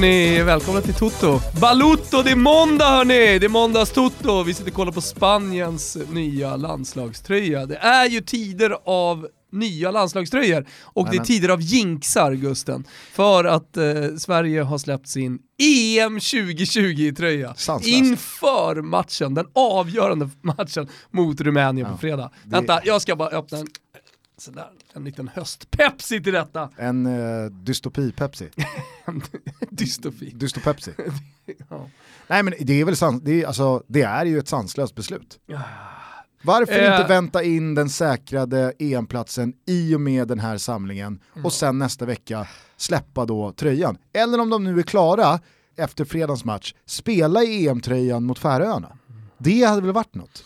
Hörni, välkomna till Toto. Balutto, det är måndag hörni! Det är måndags Toto. Vi sitter och kollar på Spaniens nya landslagströja. Det är ju tider av nya landslagströjor och det är tider av jinxar Gusten. För att eh, Sverige har släppt sin EM 2020-tröja inför matchen, den avgörande matchen mot Rumänien ja, på fredag. Det... Vänta, jag ska bara öppna en sådär, en liten höstpepsi till detta. En uh, dystopi-pepsi. Dystopi. Dystopepsi. ja. Nej men det är väl sant, det är, alltså, det är ju ett sanslöst beslut. Varför eh. inte vänta in den säkrade EM-platsen i och med den här samlingen mm. och sen nästa vecka släppa då tröjan? Eller om de nu är klara efter fredagens match, spela i EM-tröjan mot Färöarna. Det hade väl varit något?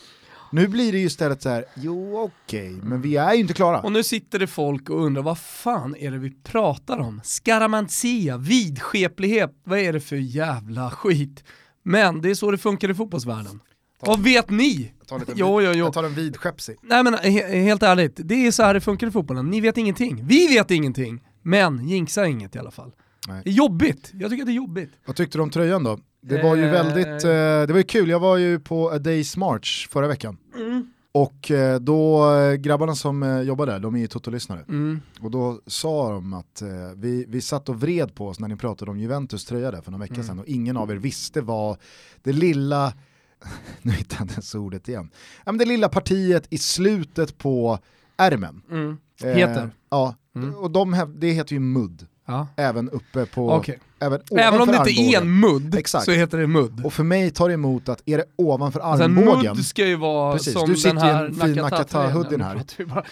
Nu blir det ju istället så här, jo okej, okay, men vi är ju inte klara. Och nu sitter det folk och undrar, vad fan är det vi pratar om? Skaramantia, vidskeplighet, vad är det för jävla skit? Men det är så det funkar i fotbollsvärlden. Vad vet ni? Jag tar, lite jo, jo, jo. jag tar en vidskepsig. Nej men he helt ärligt, det är så här det funkar i fotbollen. Ni vet ingenting, vi vet ingenting, men jinxa inget i alla fall. Nej. Det är jobbigt, jag tycker att det är jobbigt. Vad tyckte du om tröjan då? Det var ju väldigt, eh, det var ju kul, jag var ju på A Days March förra veckan. Mm. Och eh, då, eh, grabbarna som jobbar där, de är ju Toto-lyssnare. Mm. Och då sa de att vi, vi satt och vred på oss när ni pratade om Juventus tröja där för några veckor mm. sedan och ingen av er visste vad det lilla, nu hittar jag ens ordet igen, ja, men det lilla partiet i slutet på ärmen. Mm. Heter? Eh, ja, mm. och de, det heter ju mudd. Ja. Även uppe på... Okay. Även, även om det inte är en mudd Exakt. så heter det mudd. Och för mig tar det emot att är det ovanför alltså armbågen... En mudd ska ju vara Precis, som du sitter den här i en fin Nakata-hoodien här.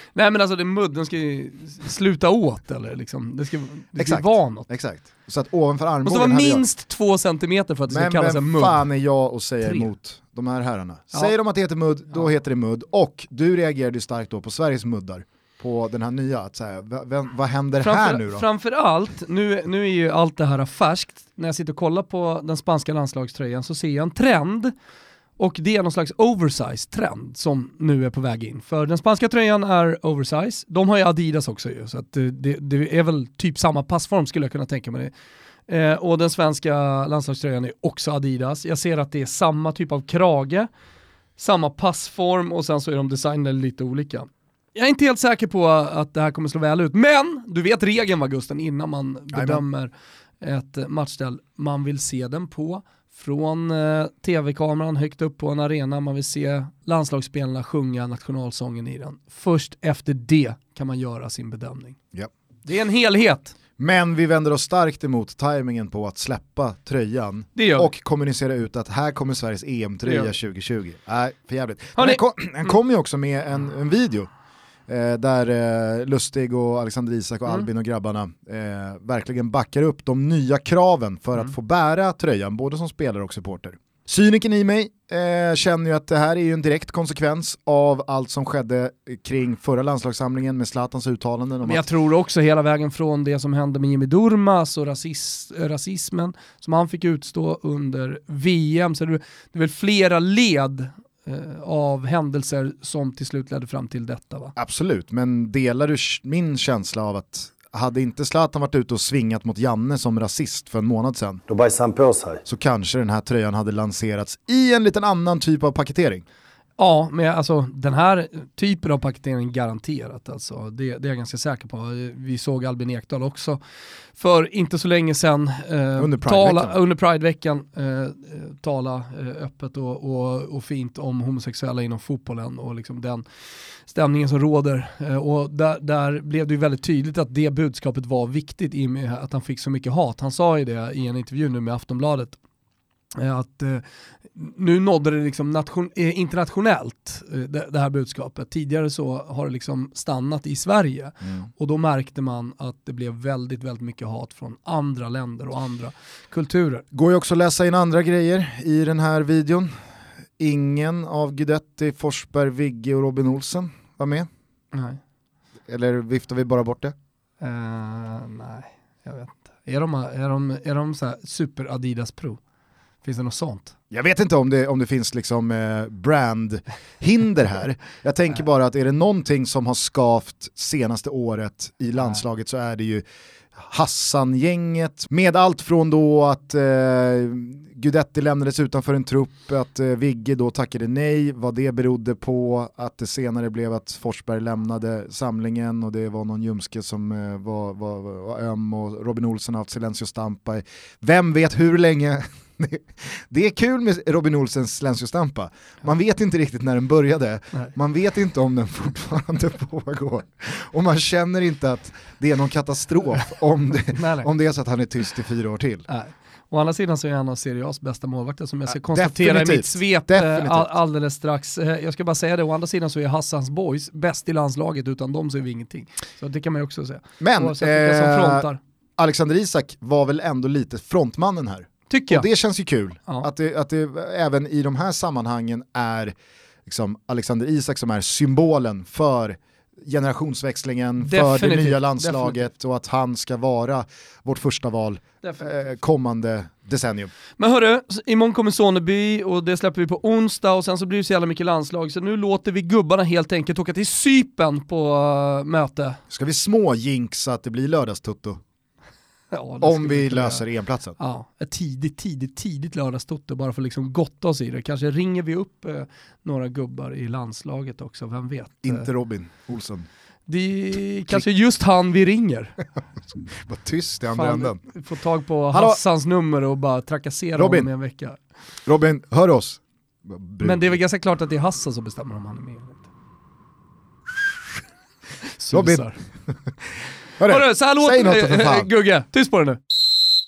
Nej men alltså det mudden ska ju sluta åt eller liksom, det ska, det ska vara något. Exakt. Så att ovanför armbågen... Måste vara minst jag... två centimeter för att det ska kallas en mudd. Men vem fan är jag och säger emot de här herrarna? Ja. Säger de att det heter mudd, då ja. heter det mudd. Och du reagerade ju starkt då på Sveriges muddar på den här nya, att så här, vad, vad händer Framför, här nu då? Framförallt, nu, nu är ju allt det här färskt, när jag sitter och kollar på den spanska landslagströjan så ser jag en trend och det är någon slags oversize-trend som nu är på väg in. För den spanska tröjan är oversize, de har ju Adidas också ju, så att det, det, det är väl typ samma passform skulle jag kunna tänka mig. Eh, och den svenska landslagströjan är också Adidas. Jag ser att det är samma typ av krage, samma passform och sen så är de designade lite olika. Jag är inte helt säker på att det här kommer slå väl ut, men du vet regeln va Gusten innan man bedömer ett matchställ. Man vill se den på från eh, tv-kameran högt upp på en arena, man vill se landslagsspelarna sjunga nationalsången i den. Först efter det kan man göra sin bedömning. Ja. Det är en helhet. Men vi vänder oss starkt emot tajmingen på att släppa tröjan och kommunicera ut att här kommer Sveriges EM-tröja 2020. Nej, för jävligt. Den kom, kom ju också med en, en video Eh, där eh, Lustig och Alexander Isak och mm. Albin och grabbarna eh, verkligen backar upp de nya kraven för mm. att få bära tröjan, både som spelare och supporter. Cyniken i mig eh, känner ju att det här är ju en direkt konsekvens av allt som skedde kring förra landslagssamlingen med Zlatans uttalanden. Men jag att... tror också hela vägen från det som hände med Jimmy Durmas och rasis rasismen som han fick utstå under VM, så det är väl flera led eh, av händelser som till slut ledde fram till detta va? Absolut, men delar du min känsla av att hade inte Zlatan varit ute och svingat mot Janne som rasist för en månad sedan Då bajsade han på sig. så kanske den här tröjan hade lanserats i en liten annan typ av paketering. Ja, men alltså den här typen av paketering garanterat alltså. Det, det är jag ganska säker på. Vi såg Albin Ekdal också för inte så länge sedan eh, under Pride-veckan Pride eh, tala eh, öppet och, och, och, fint om homosexuella inom fotbollen och liksom den stämningen som råder. Eh, och där, där, blev det ju väldigt tydligt att det budskapet var viktigt i och med att han fick så mycket hat. Han sa ju det i en intervju nu med Aftonbladet att eh, nu nådde det liksom nation, eh, internationellt, eh, det, det, här budskapet. Tidigare så har det liksom stannat i Sverige mm. och då märkte man att det blev väldigt, väldigt mycket hat från andra länder och andra kulturer. Går ju också att läsa in andra grejer i den här videon. Ingen av Guidetti, Forsberg, Vigge och Robin Olsen var med. Nej. Eller viftar vi bara bort det? Uh, nej, jag vet inte. Är de, är de, är de så super Adidas Pro? Finns det något sånt? Jag vet inte om det, om det finns liksom eh, brandhinder här. Jag tänker bara att är det någonting som har skavt senaste året i landslaget så är det ju Hassan-gänget med allt från då att eh, Gudetti lämnades utanför en trupp, att eh, Vigge då tackade nej, vad det berodde på, att det senare blev att Forsberg lämnade samlingen och det var någon ljumske som eh, var, var, var öm och Robin Olsson har haft silencio stampa Vem vet hur länge det är kul med Robin Olsens Silencio Stampa. Man vet inte riktigt när den började, Nej. man vet inte om den fortfarande pågår. Och man känner inte att det är någon katastrof om det, om det är så att han är tyst i fyra år till. Nej. Å andra sidan så är han en av Serie A's bästa målvakter som jag ska konstatera Definitivt. i mitt svep eh, all, alldeles strax. Eh, jag ska bara säga det, å andra sidan så är Hassans boys bäst i landslaget, utan dem så är vi ingenting. Så det kan man ju också säga. Men eh, Alexander Isak var väl ändå lite frontmannen här? Tycker jag. Och det känns ju kul, ja. att, det, att det även i de här sammanhangen är liksom Alexander Isak som är symbolen för generationsväxlingen, Definitivt. för det nya landslaget Definitivt. och att han ska vara vårt första val eh, kommande decennium. Men hörru, imorgon kommer Soneby och det släpper vi på onsdag och sen så blir det så jävla mycket landslag så nu låter vi gubbarna helt enkelt åka till Sypen på uh, möte. Ska vi små jinxa att det blir lördagstutto? Ja, Om vi löser enplatsen. Ja, ett tidigt, tidigt, tidigt lördagstoto bara för att liksom gotta oss i det. Kanske ringer vi upp eh, några gubbar i landslaget också, vem vet? Inte Robin Olsson. Det är kanske just han vi ringer. Var tyst i andra änden. Få tag på Hallå. Hassans nummer och bara trakassera Robin. honom i en vecka. Robin, hör oss. Men det är väl ganska klart att det är Hassan som bestämmer om han är med eller inte. Robin. Hörru, Hörru, så här låter Gugge, tyst på dig nu.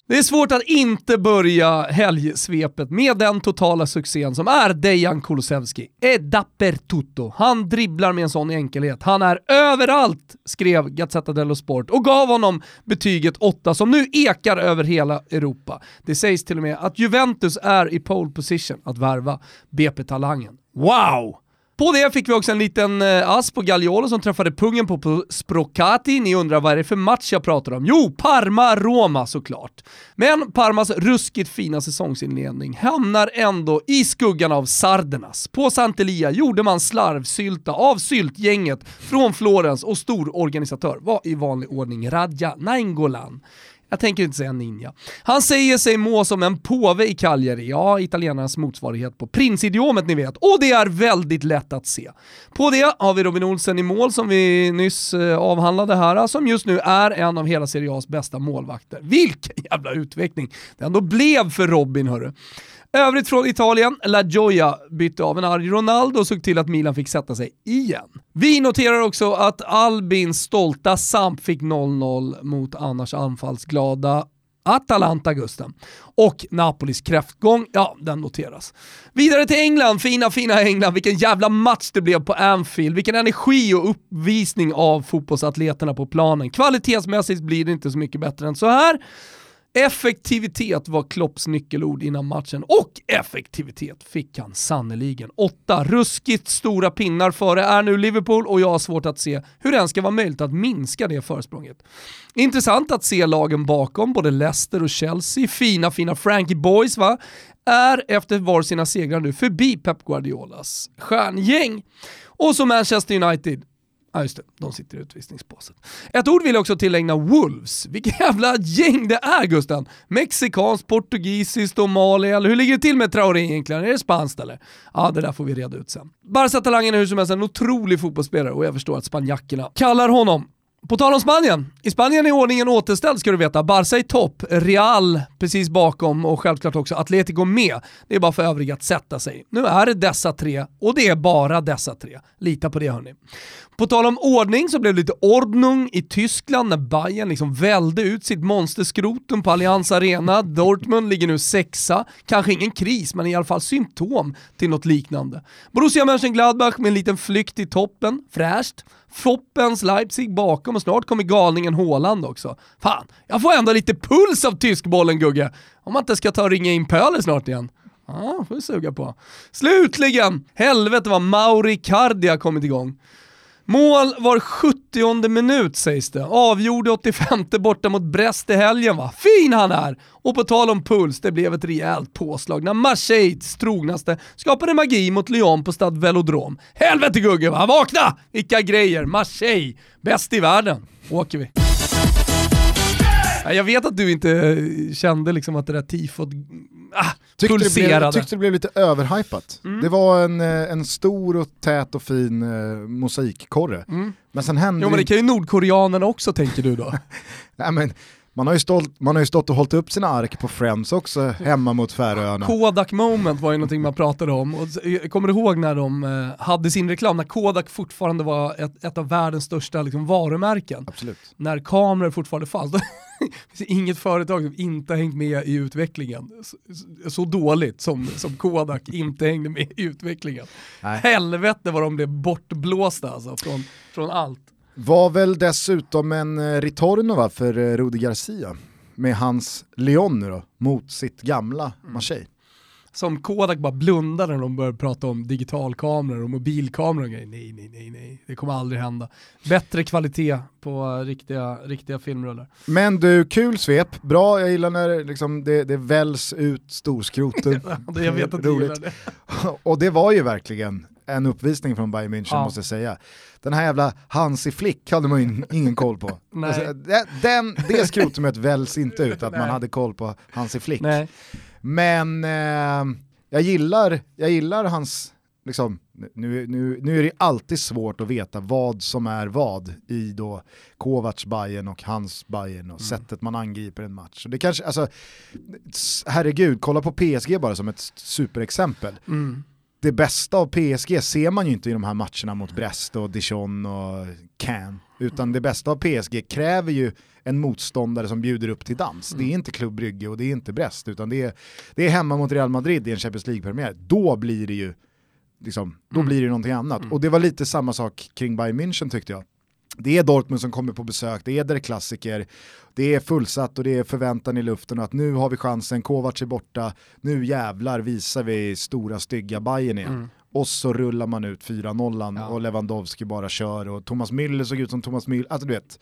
Det är svårt att inte börja helgsvepet med den totala succén som är Dejan Kulusevski. È dappertutto. Han dribblar med en sån enkelhet. Han är överallt, skrev Gazzetta dello Sport och gav honom betyget 8 som nu ekar över hela Europa. Det sägs till och med att Juventus är i pole position att värva BP-talangen. Wow! På det fick vi också en liten eh, ass på Gagliolo som träffade pungen på, Sprocati. Ni undrar vad är det för match jag pratar om? Jo, Parma-Roma såklart. Men Parmas ruskigt fina säsongsinledning hamnar ändå i skuggan av Sardenas. På Sant'Elia gjorde man slarvsylta av syltgänget från Florens och stororganisatör var i vanlig ordning Radja Nainggolan. Jag tänker inte säga ninja. Han säger sig må som en påve i Cagliari, ja, italienarnas motsvarighet på prinsidiomet ni vet, och det är väldigt lätt att se. På det har vi Robin Olsen i mål som vi nyss eh, avhandlade här, som just nu är en av hela Serie A's bästa målvakter. Vilken jävla utveckling det ändå blev för Robin hörru. Övrigt från Italien, La Gioia bytte av en arg Ronaldo och såg till att Milan fick sätta sig igen. Vi noterar också att Albins stolta Samp fick 0-0 mot annars anfallsglada Atalanta Gusten. Och Napolis kräftgång, ja den noteras. Vidare till England, fina fina England, vilken jävla match det blev på Anfield, vilken energi och uppvisning av fotbollsatleterna på planen. Kvalitetsmässigt blir det inte så mycket bättre än så här. Effektivitet var Klopps nyckelord innan matchen och effektivitet fick han sannoliken. Åtta ruskigt stora pinnar före är nu Liverpool och jag har svårt att se hur det ens ska vara möjligt att minska det försprånget. Intressant att se lagen bakom, både Leicester och Chelsea, fina fina Frankie Boys va, är efter var sina segrar nu förbi Pep Guardiolas stjärngäng. Och så Manchester United, Ja just det, de sitter i utvisningsbåset. Ett ord vill jag också tillägna Wolves. Vilket jävla gäng det är Gusten! Mexikanskt, portugisiskt och Mali, eller hur ligger det till med Traoré egentligen? Är det spanskt eller? Ja, det där får vi reda ut sen. Barca-talangen är hur som helst en otrolig fotbollsspelare och jag förstår att spanjackerna kallar honom på tal om Spanien. I Spanien är ordningen återställd ska du veta. Barca i topp, Real precis bakom och självklart också Atletico med. Det är bara för övriga att sätta sig. Nu är det dessa tre och det är bara dessa tre. Lita på det hörni. På tal om ordning så blev det lite ordnung i Tyskland när Bayern liksom välde ut sitt monsterskrotum på Allianz Arena. Dortmund ligger nu sexa. Kanske ingen kris, men i alla fall symptom till något liknande. Borussia Mönchengladbach med en liten flykt i toppen. Fräscht. Foppens Leipzig bakom och snart kommer galningen Håland också. Fan, jag får ändå lite puls av tyskbollen Gugge. Om man inte ska ta och ringa in Pöler snart igen. Ja, får vi suga på. Slutligen, helvete vad Mauri Cardi har kommit igång. Mål var 70 minut sägs det. Avgjorde 85 borta mot Brest i helgen va. Fin han är! Och på tal om puls, det blev ett rejält påslag när Marseilles trognaste skapade magi mot Lyon på Stad Velodrom. Helvete Gugge va, vakna! Vilka grejer! Marseille, bäst i världen. Åker vi. Jag vet att du inte kände liksom att det där tifot ah, tyckte pulserade. Det blev, tyckte det blev lite överhypat. Mm. Det var en, eh, en stor och tät och fin uh, mosaikkorre. Mm. Men sen hände Jo men det kan ju nordkoreanerna också tänker du då. Nej, men, man har, ju stolt, man har ju stått och hållit upp sina ark på Friends också hemma mot Färöarna. Kodak moment var ju någonting man pratade om. Och kommer du ihåg när de eh, hade sin reklam, när Kodak fortfarande var ett, ett av världens största liksom, varumärken? Absolut. När kameror fortfarande fanns. Inget företag som inte har hängt med i utvecklingen. Så, så, dåligt som, som Kodak inte hängde med i utvecklingen. Nej. Helvete vad de blev bortblåsta alltså, från, från allt. Var väl dessutom en eh, ritorno va, för eh, Rudi Garcia med hans Leon nu då, mot sitt gamla mm. Marseille. Som Kodak bara blundade när de började prata om digitalkameror och mobilkameror och grejer. Nej, nej, nej, nej, det kommer aldrig hända. Bättre kvalitet på riktiga, riktiga filmrullar. Men du, kul svep, bra, jag gillar när liksom det, det välls ut storskroten. jag vet att du gillar det. och det var ju verkligen en uppvisning från Bayern München ja. måste jag säga. Den här jävla Hansi Flick hade man ju ingen koll på. alltså, den, det skrotumet väljs inte ut att Nej. man hade koll på Hansi Flick. Nej. Men eh, jag, gillar, jag gillar hans, liksom, nu, nu, nu är det alltid svårt att veta vad som är vad i då Kovacs Bayern och hans Bayern och mm. sättet man angriper en match. Så det kanske, alltså, herregud, kolla på PSG bara som ett superexempel. Mm det bästa av PSG ser man ju inte i de här matcherna mot Brest och Dijon och Cannes. Utan det bästa av PSG kräver ju en motståndare som bjuder upp till dans. Mm. Det är inte Club Brygge och det är inte Brest, utan det är, det är hemma mot Real Madrid i en Champions League-premiär. Då blir det ju liksom, då mm. blir det någonting annat. Mm. Och det var lite samma sak kring Bayern München tyckte jag. Det är Dortmund som kommer på besök, det är där klassiker, det är fullsatt och det är förväntan i luften och att nu har vi chansen, Kovacs är borta, nu jävlar visar vi stora stygga Bayern igen. Mm. Och så rullar man ut 4-0 ja. och Lewandowski bara kör och Thomas Müller såg ut som Thomas Müller, alltså du vet.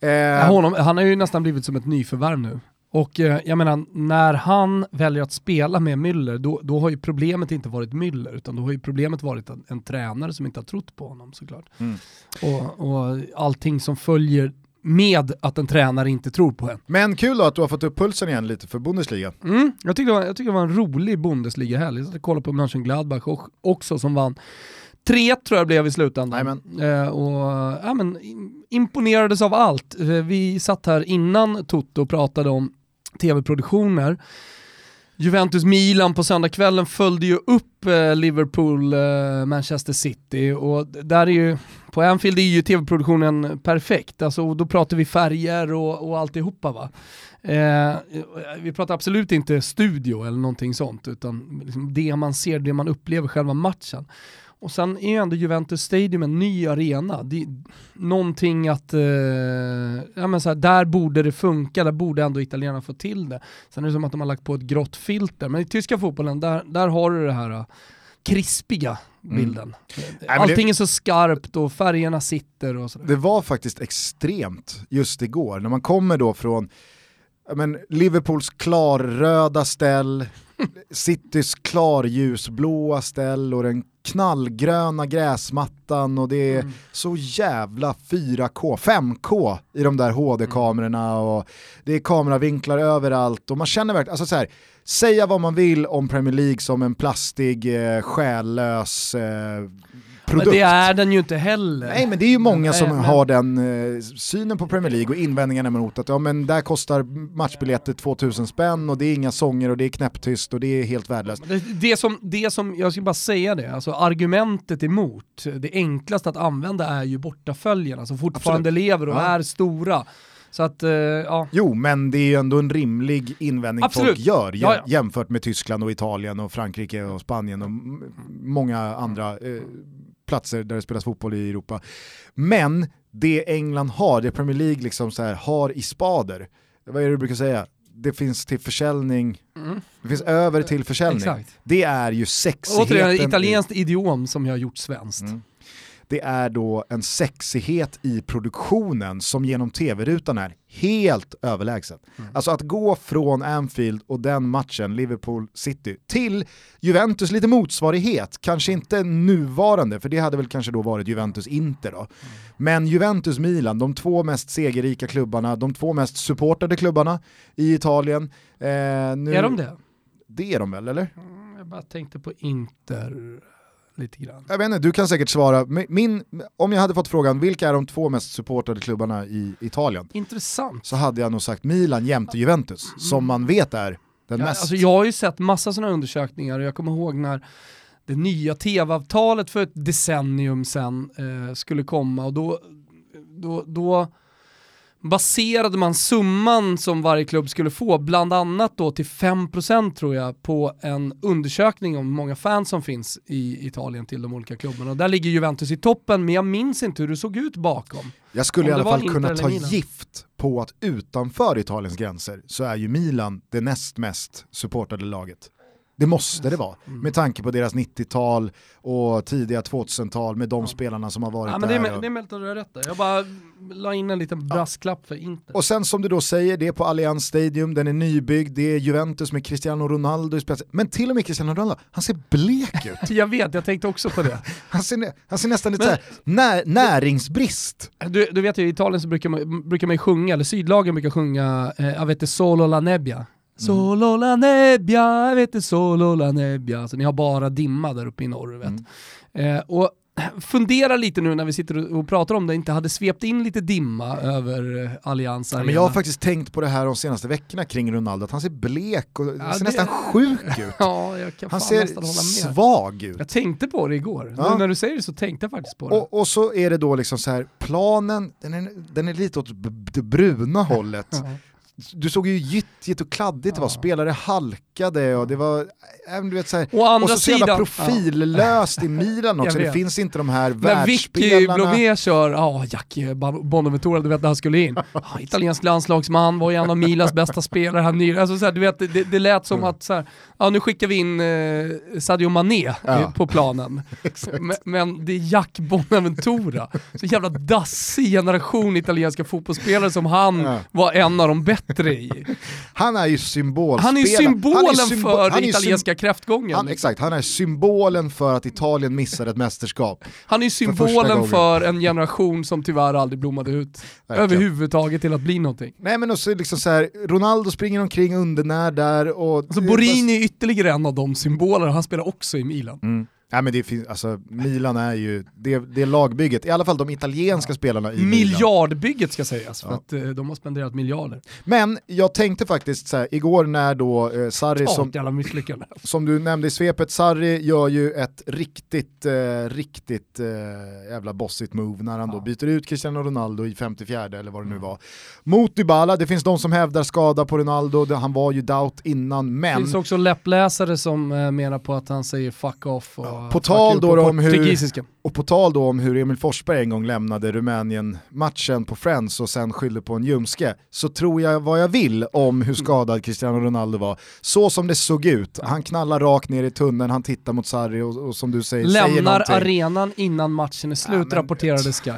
Eh, ja, honom, han har ju nästan blivit som ett nyförvärv nu. Och eh, jag menar, när han väljer att spela med Müller, då, då har ju problemet inte varit Müller, utan då har ju problemet varit en, en tränare som inte har trott på honom såklart. Mm. Och, och allting som följer med att en tränare inte tror på en. Men kul då att du har fått upp pulsen igen lite för Bundesliga. Mm, jag, tyckte var, jag tyckte det var en rolig Bundesliga-helg. Jag kollade på Mönchengladbach också som vann 3 tror jag blev i slutändan. Eh, och, ja, men, imponerades av allt. Eh, vi satt här innan Toto och pratade om tv-produktioner. Juventus-Milan på söndagskvällen följde ju upp eh, Liverpool-Manchester eh, City och där är ju, på Anfield är ju tv-produktionen perfekt, alltså, då pratar vi färger och, och alltihopa va. Eh, vi pratar absolut inte studio eller någonting sånt, utan liksom det man ser, det man upplever själva matchen. Och sen är ju ändå Juventus Stadium en ny arena. Det är någonting att, eh, ja men så här, där borde det funka, där borde ändå italienarna få till det. Sen är det som att de har lagt på ett grått filter, men i tyska fotbollen, där, där har du det här uh, krispiga mm. bilden. Mm. Allting är så skarpt och färgerna sitter och sådär. Det var faktiskt extremt just igår, när man kommer då från men, Liverpools klarröda ställ, Citys klarljusblåa ställ och den knallgröna gräsmattan och det är mm. så jävla 4K, 5K i de där HD-kamerorna och det är kameravinklar överallt och man känner verkligen, alltså så här, säga vad man vill om Premier League som en plastig, eh, själlös eh, produkt. Men det är den ju inte heller. Nej men det är ju många som men... har den eh, synen på Premier League och invändningarna mot att ja, men där kostar matchbiljetter 2000 spänn och det är inga sånger och det är knäpptyst och det är helt värdelöst. Det, det, som, det som, jag ska bara säga det, alltså argumentet emot, det enklaste att använda är ju bortaföljarna som fortfarande Absolut. lever och ja. är stora. Så att, uh, ja. Jo, men det är ju ändå en rimlig invändning Absolut. folk gör ja, ja. jämfört med Tyskland och Italien och Frankrike och Spanien och många andra eh, platser där det spelas fotboll i Europa. Men det England har, det Premier League liksom så här, har i spader, vad är det du brukar säga? Det finns till försäljning, mm. det finns över till försäljning. Exakt. Det är ju sexigheten. Återigen, italienskt idiom som jag har gjort svenskt. Mm. Det är då en sexighet i produktionen som genom tv-rutan är helt överlägsen. Mm. Alltså att gå från Anfield och den matchen, Liverpool City, till Juventus lite motsvarighet, kanske inte nuvarande, för det hade väl kanske då varit Juventus-Inter då. Mm. Men Juventus-Milan, de två mest segerrika klubbarna, de två mest supportade klubbarna i Italien. Eh, nu... Är de det? Det är de väl, eller? Mm, jag bara tänkte på Inter lite grann. Jag vet inte, du kan säkert svara. Min, om jag hade fått frågan vilka är de två mest supportade klubbarna i Italien? Intressant. Så hade jag nog sagt Milan jämte Juventus, mm. som man vet är den ja, mest. Alltså jag har ju sett massa sådana undersökningar och jag kommer ihåg när det nya tv-avtalet för ett decennium sedan eh, skulle komma och då, då, då baserade man summan som varje klubb skulle få, bland annat då till 5% tror jag, på en undersökning om hur många fans som finns i Italien till de olika klubbarna. Och där ligger Juventus i toppen, men jag minns inte hur det såg ut bakom. Jag skulle i alla fall kunna ta gift på att utanför Italiens gränser så är ju Milan det näst mest supportade laget. Det måste det vara, mm. med tanke på deras 90-tal och tidiga 2000-tal med de ja. spelarna som har varit ja, men där. Det är, det är möjligt att du har rätt där. Jag bara la in en liten brasklapp ja. för Inter. Och sen som du då säger, det är på Allianz Stadium, den är nybyggd, det är Juventus med Cristiano Ronaldo i spetsen. Men till och med Cristiano Ronaldo, han ser blek ut. jag vet, jag tänkte också på det. han, ser, han ser nästan lite såhär, när, näringsbrist. Du, du vet ju i Italien så brukar man, brukar man ju sjunga, eller sydlagen brukar sjunga, eh, Avete solo la nebbia. Solo la nebbia, vet solo la nebbia. Alltså ni har bara dimma där uppe i norr. Vet. Mm. Eh, och fundera lite nu när vi sitter och pratar om det, inte hade svept in lite dimma över eh, Allians ja, men Jag har faktiskt tänkt på det här de senaste veckorna kring Ronaldo, att han ser blek och ja, ser det... nästan sjuk ut. ja, han ser svag ut. Jag tänkte på det igår, ja. nu när du säger det så tänkte jag faktiskt på det. Och, och så är det då liksom så här, planen, den är, den är lite åt det bruna hållet du såg ju gyttjigt och kladdigt det var, spelare halkade och det var, äh, du vet såhär, och så sidan, jävla profillöst ja. i Milan också, det finns inte de här När Vicky Blomé kör, ja oh, Jackie Bonaventura, du vet när han skulle in, oh, italiensk landslagsman, var ju en av Milans bästa spelare här nyligen, alltså, såhär, du vet, det, det lät som mm. att såhär, ja nu skickar vi in eh, Sadio Mané ja. på planen. men, men, det är Jack Bonaventura, så jävla dassig generation italienska fotbollsspelare som han ja. var en av de bättre bättre i. Han är ju symbolspelaren. Han är symbolen han är symbol för italienska kräftgången. Han, exakt, han är symbolen för att Italien missar ett mästerskap. Han är symbolen för, för, en generation som tyvärr aldrig blommade ut Verkligen. överhuvudtaget till att bli någonting. Nej men också liksom så här, Ronaldo springer omkring undernär där och... Alltså Borini är ytterligare en av de symbolerna, han spelar också i Milan. Mm. Ja, men det finns, alltså, Milan är ju, det, det lagbygget, i alla fall de italienska ja. spelarna i Miljardbygget ska sägas, för att eh, de har spenderat miljarder. Men jag tänkte faktiskt så här, igår när då eh, Sarri, som, som du nämnde i svepet, Sarri gör ju ett riktigt, eh, riktigt eh, jävla bossigt move när han ja. då byter ut Cristiano Ronaldo i 54 eller vad det nu var. Mot Dybala, det finns de som hävdar skada på Ronaldo, han var ju doubt innan, men... Det finns också läppläsare som eh, menar på att han säger fuck off och på tal då om hur, och på tal då om hur Emil Forsberg en gång lämnade Rumänien-matchen på Friends och sen skyllde på en ljumske, så tror jag vad jag vill om hur skadad Cristiano Ronaldo var. Så som det såg ut, han knallar rakt ner i tunneln, han tittar mot Sarri och, och som du säger, Lämnar säger arenan innan matchen är slut, ja, rapporterade Sky.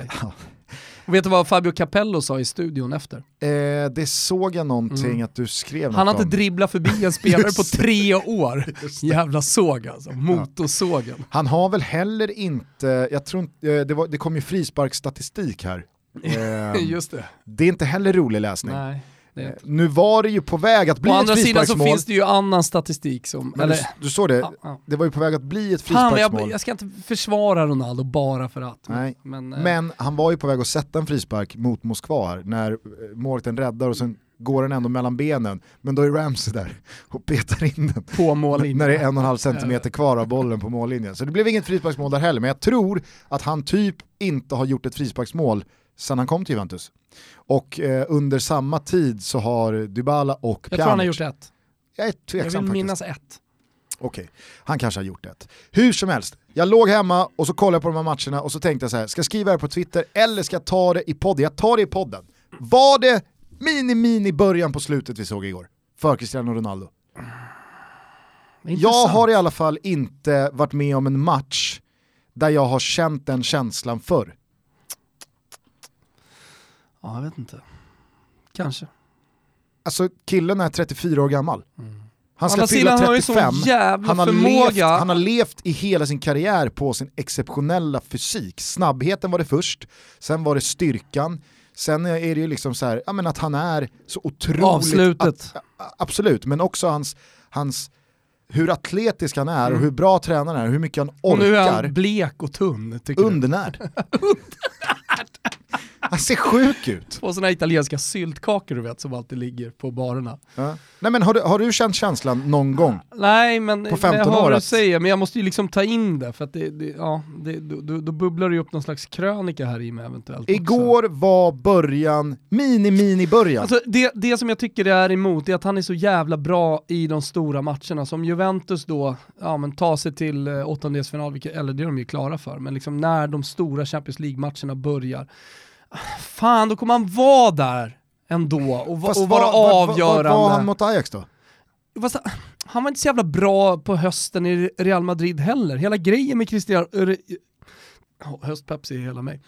Och vet du vad Fabio Capello sa i studion efter? Eh, det såg jag någonting mm. att du skrev Han har inte dribblat förbi en spelare på tre år. Jävla såg alltså, motorsågen. Ja. Han har väl heller inte, jag tror inte, eh, det, var, det kom ju frisparksstatistik här. Eh, Just det. Det är inte heller rolig läsning. Nej. Eh, nu var det ju på väg att bli ett frisparksmål. Å andra sidan så finns det ju annan statistik som... Men eller, du, du såg det, ja, ja. det var ju på väg att bli ett frisparksmål. jag, jag, ska inte försvara Ronaldo bara för att. Nej. Men, eh. men han var ju på väg att sätta en frispark mot Moskva här, när eh, målvakten räddar och sen går den ändå mellan benen, men då är Ramsey där och petar in den. På mållinjen. När det är en och en halv centimeter kvar av bollen på mållinjen. Så det blev inget frisparksmål där heller, men jag tror att han typ inte har gjort ett frisparksmål sedan han kom till Juventus. Och eh, under samma tid så har Dybala och Pjanic... Jag tror han har gjort ett. Jag är tveksam Jag vill minnas ett. Okej, okay. han kanske har gjort ett. Hur som helst, jag låg hemma och så kollade jag på de här matcherna och så tänkte jag så här, ska jag skriva det på Twitter eller ska jag ta det i podden? Jag tar det i podden. Var det mini-mini början på slutet vi såg igår? För Cristiano Ronaldo. Jag har i alla fall inte varit med om en match där jag har känt den känslan förr? Ja, jag vet inte. Kanske. Alltså killen är 34 år gammal. Mm. Han ska fylla 35. Han har, levt, han har levt i hela sin karriär på sin exceptionella fysik. Snabbheten var det först, sen var det styrkan, sen är det ju liksom så här, ja, men att han är så otroligt... Avslutet. Att, absolut, men också hans, hans hur atletisk han är mm. och hur bra tränaren är, hur mycket han orkar. Och nu är han blek och tunn. Undernärd. Han ser sjuk ut. Och sådana italienska syltkakor du vet som alltid ligger på barerna. Ja. Nej men har du, har du känt känslan någon gång? Nej men på 15 jag hör du säger, men jag måste ju liksom ta in det för att det, det ja, det, då, då bubblar det ju upp någon slags krönika här i mig eventuellt. Igår också. var början, mini-mini-början. Alltså det, det som jag tycker det är emot är att han är så jävla bra i de stora matcherna. Som Juventus då, ja men tar sig till eh, åttondelsfinal, eller det är de ju klara för, men liksom när de stora Champions League-matcherna börjar fan då kommer han vara där ändå och, och vara vad, avgörande. Vad var han mot Ajax då? Han var inte så jävla bra på hösten i Real Madrid heller. Hela grejen med Cristiano... Oh, höstpeps i hela mig.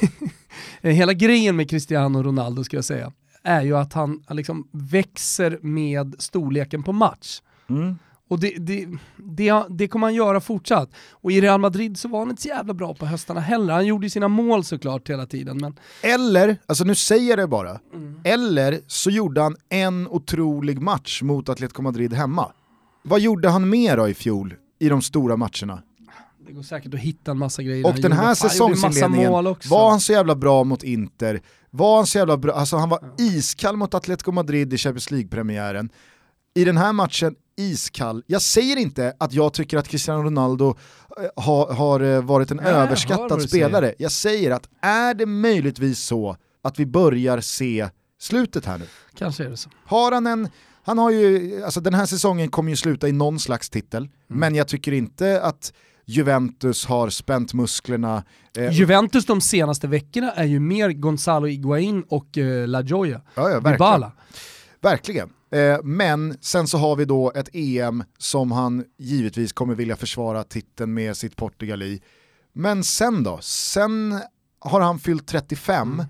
hela grejen med Cristiano Ronaldo ska jag säga, är ju att han liksom växer med storleken på match. Mm. Och det, det, det, det kommer han göra fortsatt. Och i Real Madrid så var han inte så jävla bra på höstarna heller. Han gjorde ju sina mål såklart hela tiden. Men... Eller, alltså nu säger jag det bara, mm. eller så gjorde han en otrolig match mot Atletico Madrid hemma. Vad gjorde han mer då i fjol i de stora matcherna? Det går säkert att hitta en massa grejer. Och den här säsongsinledningen, var han så jävla bra mot Inter? Var han så jävla bra? Alltså han var iskall mot Atletico Madrid i Champions League-premiären. I den här matchen iskall. Jag säger inte att jag tycker att Cristiano Ronaldo eh, har, har eh, varit en Nej, överskattad jag spelare. Jag säger att är det möjligtvis så att vi börjar se slutet här nu? Kanske är det så. Har han en, han har ju, alltså den här säsongen kommer ju sluta i någon slags titel, mm. men jag tycker inte att Juventus har spänt musklerna. Eh, Juventus de senaste veckorna är ju mer Gonzalo Higuain och eh, La Gioia. Ja, ja, verkligen. Verkligen. Eh, men sen så har vi då ett EM som han givetvis kommer vilja försvara titeln med sitt Portugal i. Men sen då? Sen har han fyllt 35 mm.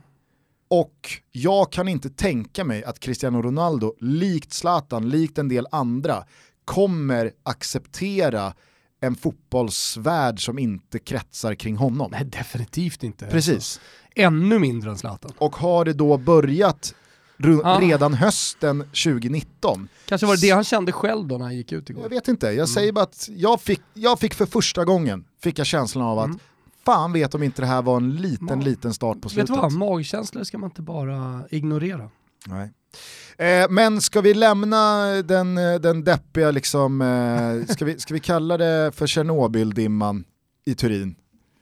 och jag kan inte tänka mig att Cristiano Ronaldo, likt Zlatan, likt en del andra, kommer acceptera en fotbollsvärld som inte kretsar kring honom. Nej, definitivt inte. Precis. Alltså. Ännu mindre än Zlatan. Och har det då börjat ah. redan hösten 2019. Kanske var det det han kände själv då när han gick ut igår? Jag vet inte, jag mm. säger bara att jag fick, jag fick för första gången fick jag känslan av att mm. fan vet om inte det här var en liten, Mag liten start på slutet. Vet du vad, magkänslor ska man inte bara ignorera. Nej. Eh, men ska vi lämna den, den deppiga, liksom, eh, ska, vi, ska vi kalla det för Tjernobyl-dimman i Turin?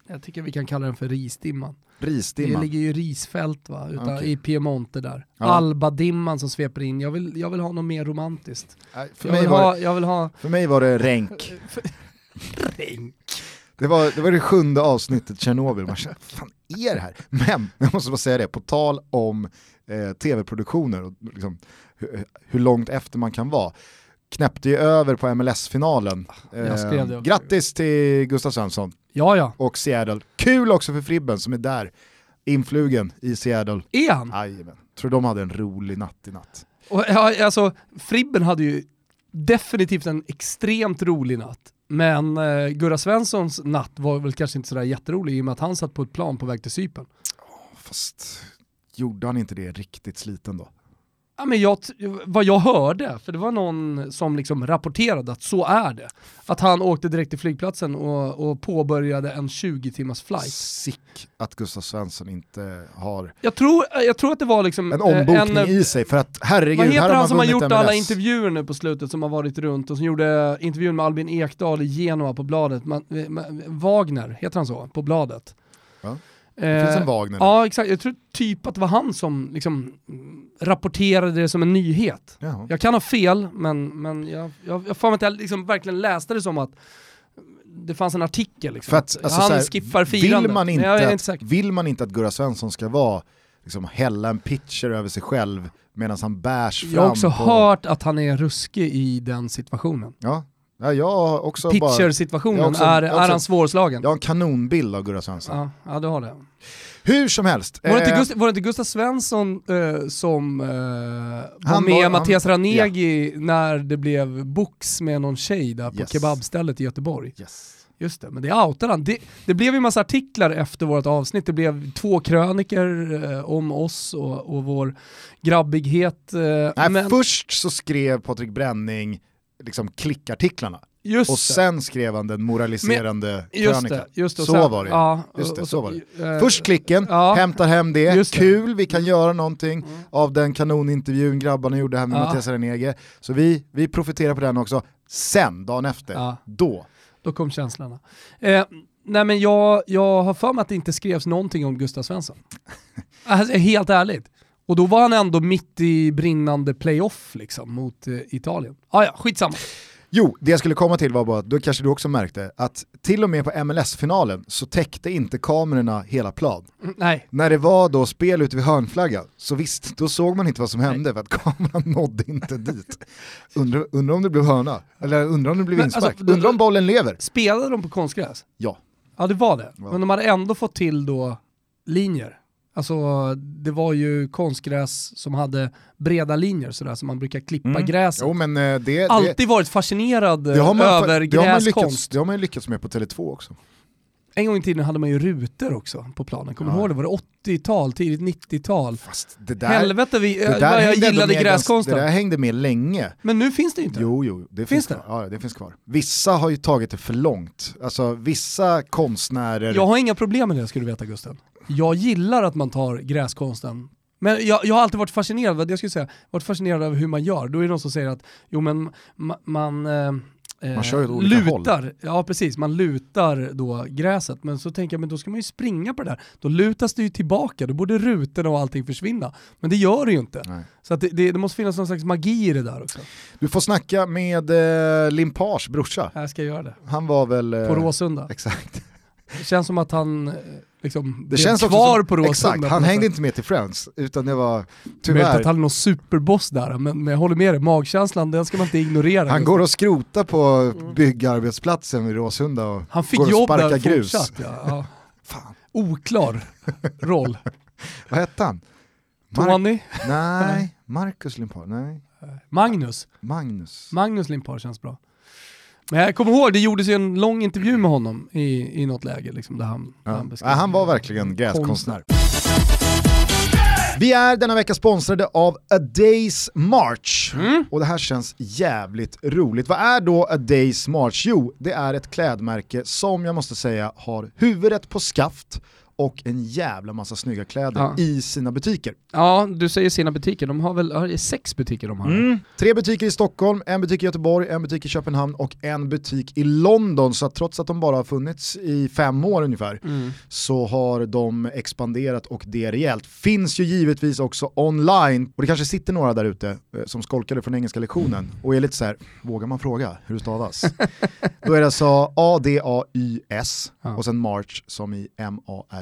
Jag tycker vi kan kalla den för risdimman. Risdimman? Det ligger ju risfält va, utan, okay. i Piemonte där. Ja. Albadimman som sveper in, jag vill, jag vill ha något mer romantiskt. Nej, för, mig var, ha, jag vill ha... för mig var det ränk. ränk? Det var, det var det sjunde avsnittet Tjernobyl, man kände, fan är det här? Men, jag måste bara säga det, på tal om eh, tv-produktioner och liksom, hur, hur långt efter man kan vara knäppte ju över på MLS-finalen. Eh, grattis till Gustav Svensson ja, ja. och Seattle. Kul också för Fribben som är där, influgen i Seattle. Är han? Jajamän. Tror de hade en rolig natt i natt. Och, ja, alltså, Fribben hade ju definitivt en extremt rolig natt. Men eh, Gurra Svenssons natt var väl kanske inte sådär jätterolig i och med att han satt på ett plan på väg till Cypern. Fast gjorde han inte det riktigt sliten då? Ja, men jag, vad jag hörde, för det var någon som liksom rapporterade att så är det. Att han åkte direkt till flygplatsen och, och påbörjade en 20 timmars flight. Sick att Gustav Svensson inte har jag tror, jag tror att det var liksom en ombokning en, i sig för att herregud, Vad heter han som har gjort MLS. alla intervjuer nu på slutet som har varit runt och som gjorde intervjun med Albin Ekdal i Genoa på bladet, man, man, Wagner, heter han så, på bladet? Ja. Det finns en eh, Wagner. Ja exakt, jag tror typ att det var han som liksom rapporterade det som en nyhet. Jaha. Jag kan ha fel, men, men jag, jag, jag får att jag liksom verkligen läste det som att det fanns en artikel. Liksom. För att, alltså, han här, skippar firandet. Vill man inte, vill man inte att Gurra Svensson ska vara liksom, hälla en pitcher över sig själv medan han bärs fram Jag har också på... hört att han är ruskig i den situationen. Ja, Ja, jag också Pitcher-situationen, är, är han svårslagen? Jag har en kanonbild av Gurra Svensson. Ja, ja, du har det. Hur som helst. Var det inte, eh, Gust var det inte Gustav Svensson eh, som eh, var med var, Mattias Ranegi ja. när det blev box med någon tjej där på yes. kebabstället i Göteborg? Yes. Just det, men det outade han. Det, det blev ju massa artiklar efter vårt avsnitt, det blev två kröniker eh, om oss och, och vår grabbighet. Eh, Nej, men... Först så skrev Patrik Bränning liksom klickartiklarna. Just och sen skrev han den moraliserande krönikan. så sen, var det. Ja, just det, så var det. Äh, Först klicken, ja, hämtar hem det, kul, vi kan göra någonting mm. av den kanonintervjun grabbarna gjorde här med ja. Mattias Renege. Så vi, vi profiterar på den också. Sen, dagen efter, ja. då. Då kom känslorna. Eh, nej men jag, jag har för mig att det inte skrevs någonting om Gustav Svensson. alltså, helt ärligt. Och då var han ändå mitt i brinnande playoff liksom mot eh, Italien. Ah, ja, skitsamma. Jo, det jag skulle komma till var bara att då kanske du också märkte att till och med på MLS-finalen så täckte inte kamerorna hela plan. Nej. När det var då spel ute vid hörnflaggan, så visst, då såg man inte vad som hände Nej. för att kameran nådde inte dit. Undrar undra om det blev hörna, eller undrar om det blev inspark, alltså, undrar om bollen lever. Spelade de på konstgräs? Ja. Ja det var det, ja. men de hade ändå fått till då linjer. Alltså det var ju konstgräs som hade breda linjer sådär som man brukar klippa mm. gräset. Jo, men eh, det, Alltid det, varit fascinerad det man, över det gräskonst. det har man ju lyckats med på Tele2 också. En gång i tiden hade man ju rutor också på planen, kommer du ihåg det? Var det 80-tal, tidigt 90-tal? Helvete vi, det där jag gillade gräskonsten. Det där hängde med länge. Men nu finns det inte. Jo, jo, det finns, finns det? Kvar. Ja, det finns kvar. Vissa har ju tagit det för långt. Alltså vissa konstnärer... Jag har inga problem med det ska du veta Gusten. Jag gillar att man tar gräskonsten men jag, jag har alltid varit fascinerad, jag skulle säga, varit fascinerad över hur man gör. Då är det de som säger att jo men ma, man, eh, man kör ju olika lutar, håll. ja precis, man lutar då gräset. Men så tänker jag, men då ska man ju springa på det där. Då lutas det ju tillbaka, då borde rutorna och allting försvinna. Men det gör det ju inte. Nej. Så det, det, det, måste finnas någon slags magi i det där också. Du får snacka med eh, Limpars brorsa. Jag ska göra det. Han var väl... Eh, på Råsunda. Exakt. Det känns som att han eh, liksom det känns kvar som, på Råsunda. Exakt, han hängde inte med till Friends, utan det var tyvärr... Möjligt att han är någon superboss där, men, men jag håller med dig, magkänslan den ska man inte ignorera. Han går och skrotar på byggarbetsplatsen vid Råsunda och Han fick går jobb och där grus. Fortsatt, ja. ja. Fan. Oklar roll. Vad hette han? Mar Tony? Nej, Marcus Limpar, nej. Magnus. Magnus. Magnus Limpar känns bra. Men jag kommer ihåg, det gjordes ju en lång intervju med honom i, i något läge. Liksom, där han, ja. han, ja, han var verkligen gräskonstnär. Vi är denna vecka sponsrade av A Days March. Mm. Och det här känns jävligt roligt. Vad är då A Days March? Jo, det är ett klädmärke som jag måste säga har huvudet på skaft och en jävla massa snygga kläder ja. i sina butiker. Ja, du säger sina butiker, de har väl har sex butiker de har? Mm. Tre butiker i Stockholm, en butik i Göteborg, en butik i Köpenhamn och en butik i London. Så att trots att de bara har funnits i fem år ungefär mm. så har de expanderat och det rejält. Finns ju givetvis också online och det kanske sitter några där ute eh, som skolkade från engelska lektionen och är lite så här, vågar man fråga hur det stavas? Då är det alltså A-D-A-Y-S ja. och sen March som i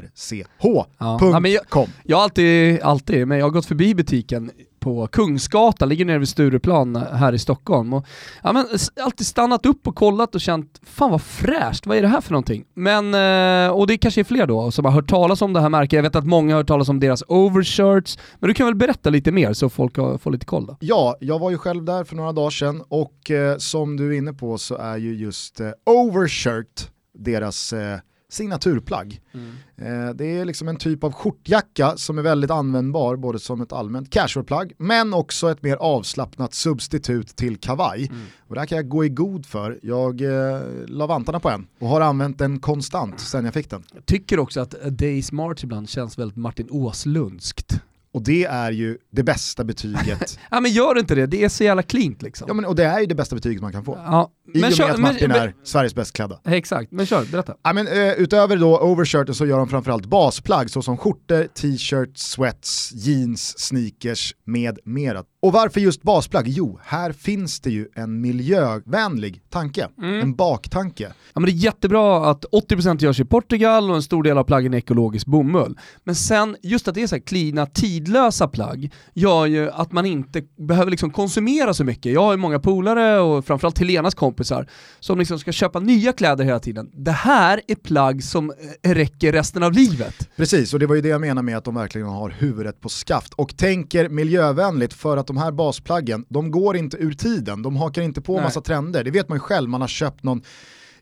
M-A-R-C-H. Ja. Ja, jag, jag har alltid, alltid, men jag har gått förbi butiken på Kungsgatan, ligger nere vid Stureplan här i Stockholm. Och, ja, men, alltid stannat upp och kollat och känt, fan vad fräscht, vad är det här för någonting? Men, eh, och det kanske är fler då som har hört talas om det här märket, jag vet att många har hört talas om deras overshirts, men du kan väl berätta lite mer så folk får lite koll då? Ja, jag var ju själv där för några dagar sedan och eh, som du är inne på så är ju just eh, overshirt deras eh, signaturplagg. Mm. Eh, det är liksom en typ av skjortjacka som är väldigt användbar både som ett allmänt casualplagg men också ett mer avslappnat substitut till kavaj. Mm. Och det här kan jag gå i god för. Jag eh, la vantarna på en och har använt den konstant sen jag fick den. Jag tycker också att Day's March ibland känns väldigt Martin Åslundskt. Och det är ju det bästa betyget. ja men gör inte det, det är så jävla klint liksom. Ja men och det är ju det bästa betyget man kan få. Ja, I och med att Martin men, är Sveriges bäst klädda. Exakt, men kör, berätta. Ja, men, uh, utöver då overshirten så gör de framförallt basplagg såsom skjortor, t-shirts, sweats, jeans, sneakers med mera. Och varför just basplagg? Jo, här finns det ju en miljövänlig tanke, mm. en baktanke. Ja, men det är jättebra att 80% görs i Portugal och en stor del av plaggen är ekologisk bomull. Men sen just att det är så här klina, tidiga tidlösa plagg gör ju att man inte behöver liksom konsumera så mycket. Jag har ju många polare och framförallt Helenas kompisar som liksom ska köpa nya kläder hela tiden. Det här är plagg som eh, räcker resten av livet. Precis, och det var ju det jag menar med att de verkligen har huvudet på skaft och tänker miljövänligt för att de här basplaggen, de går inte ur tiden, de hakar inte på Nej. massa trender. Det vet man ju själv, man har köpt någon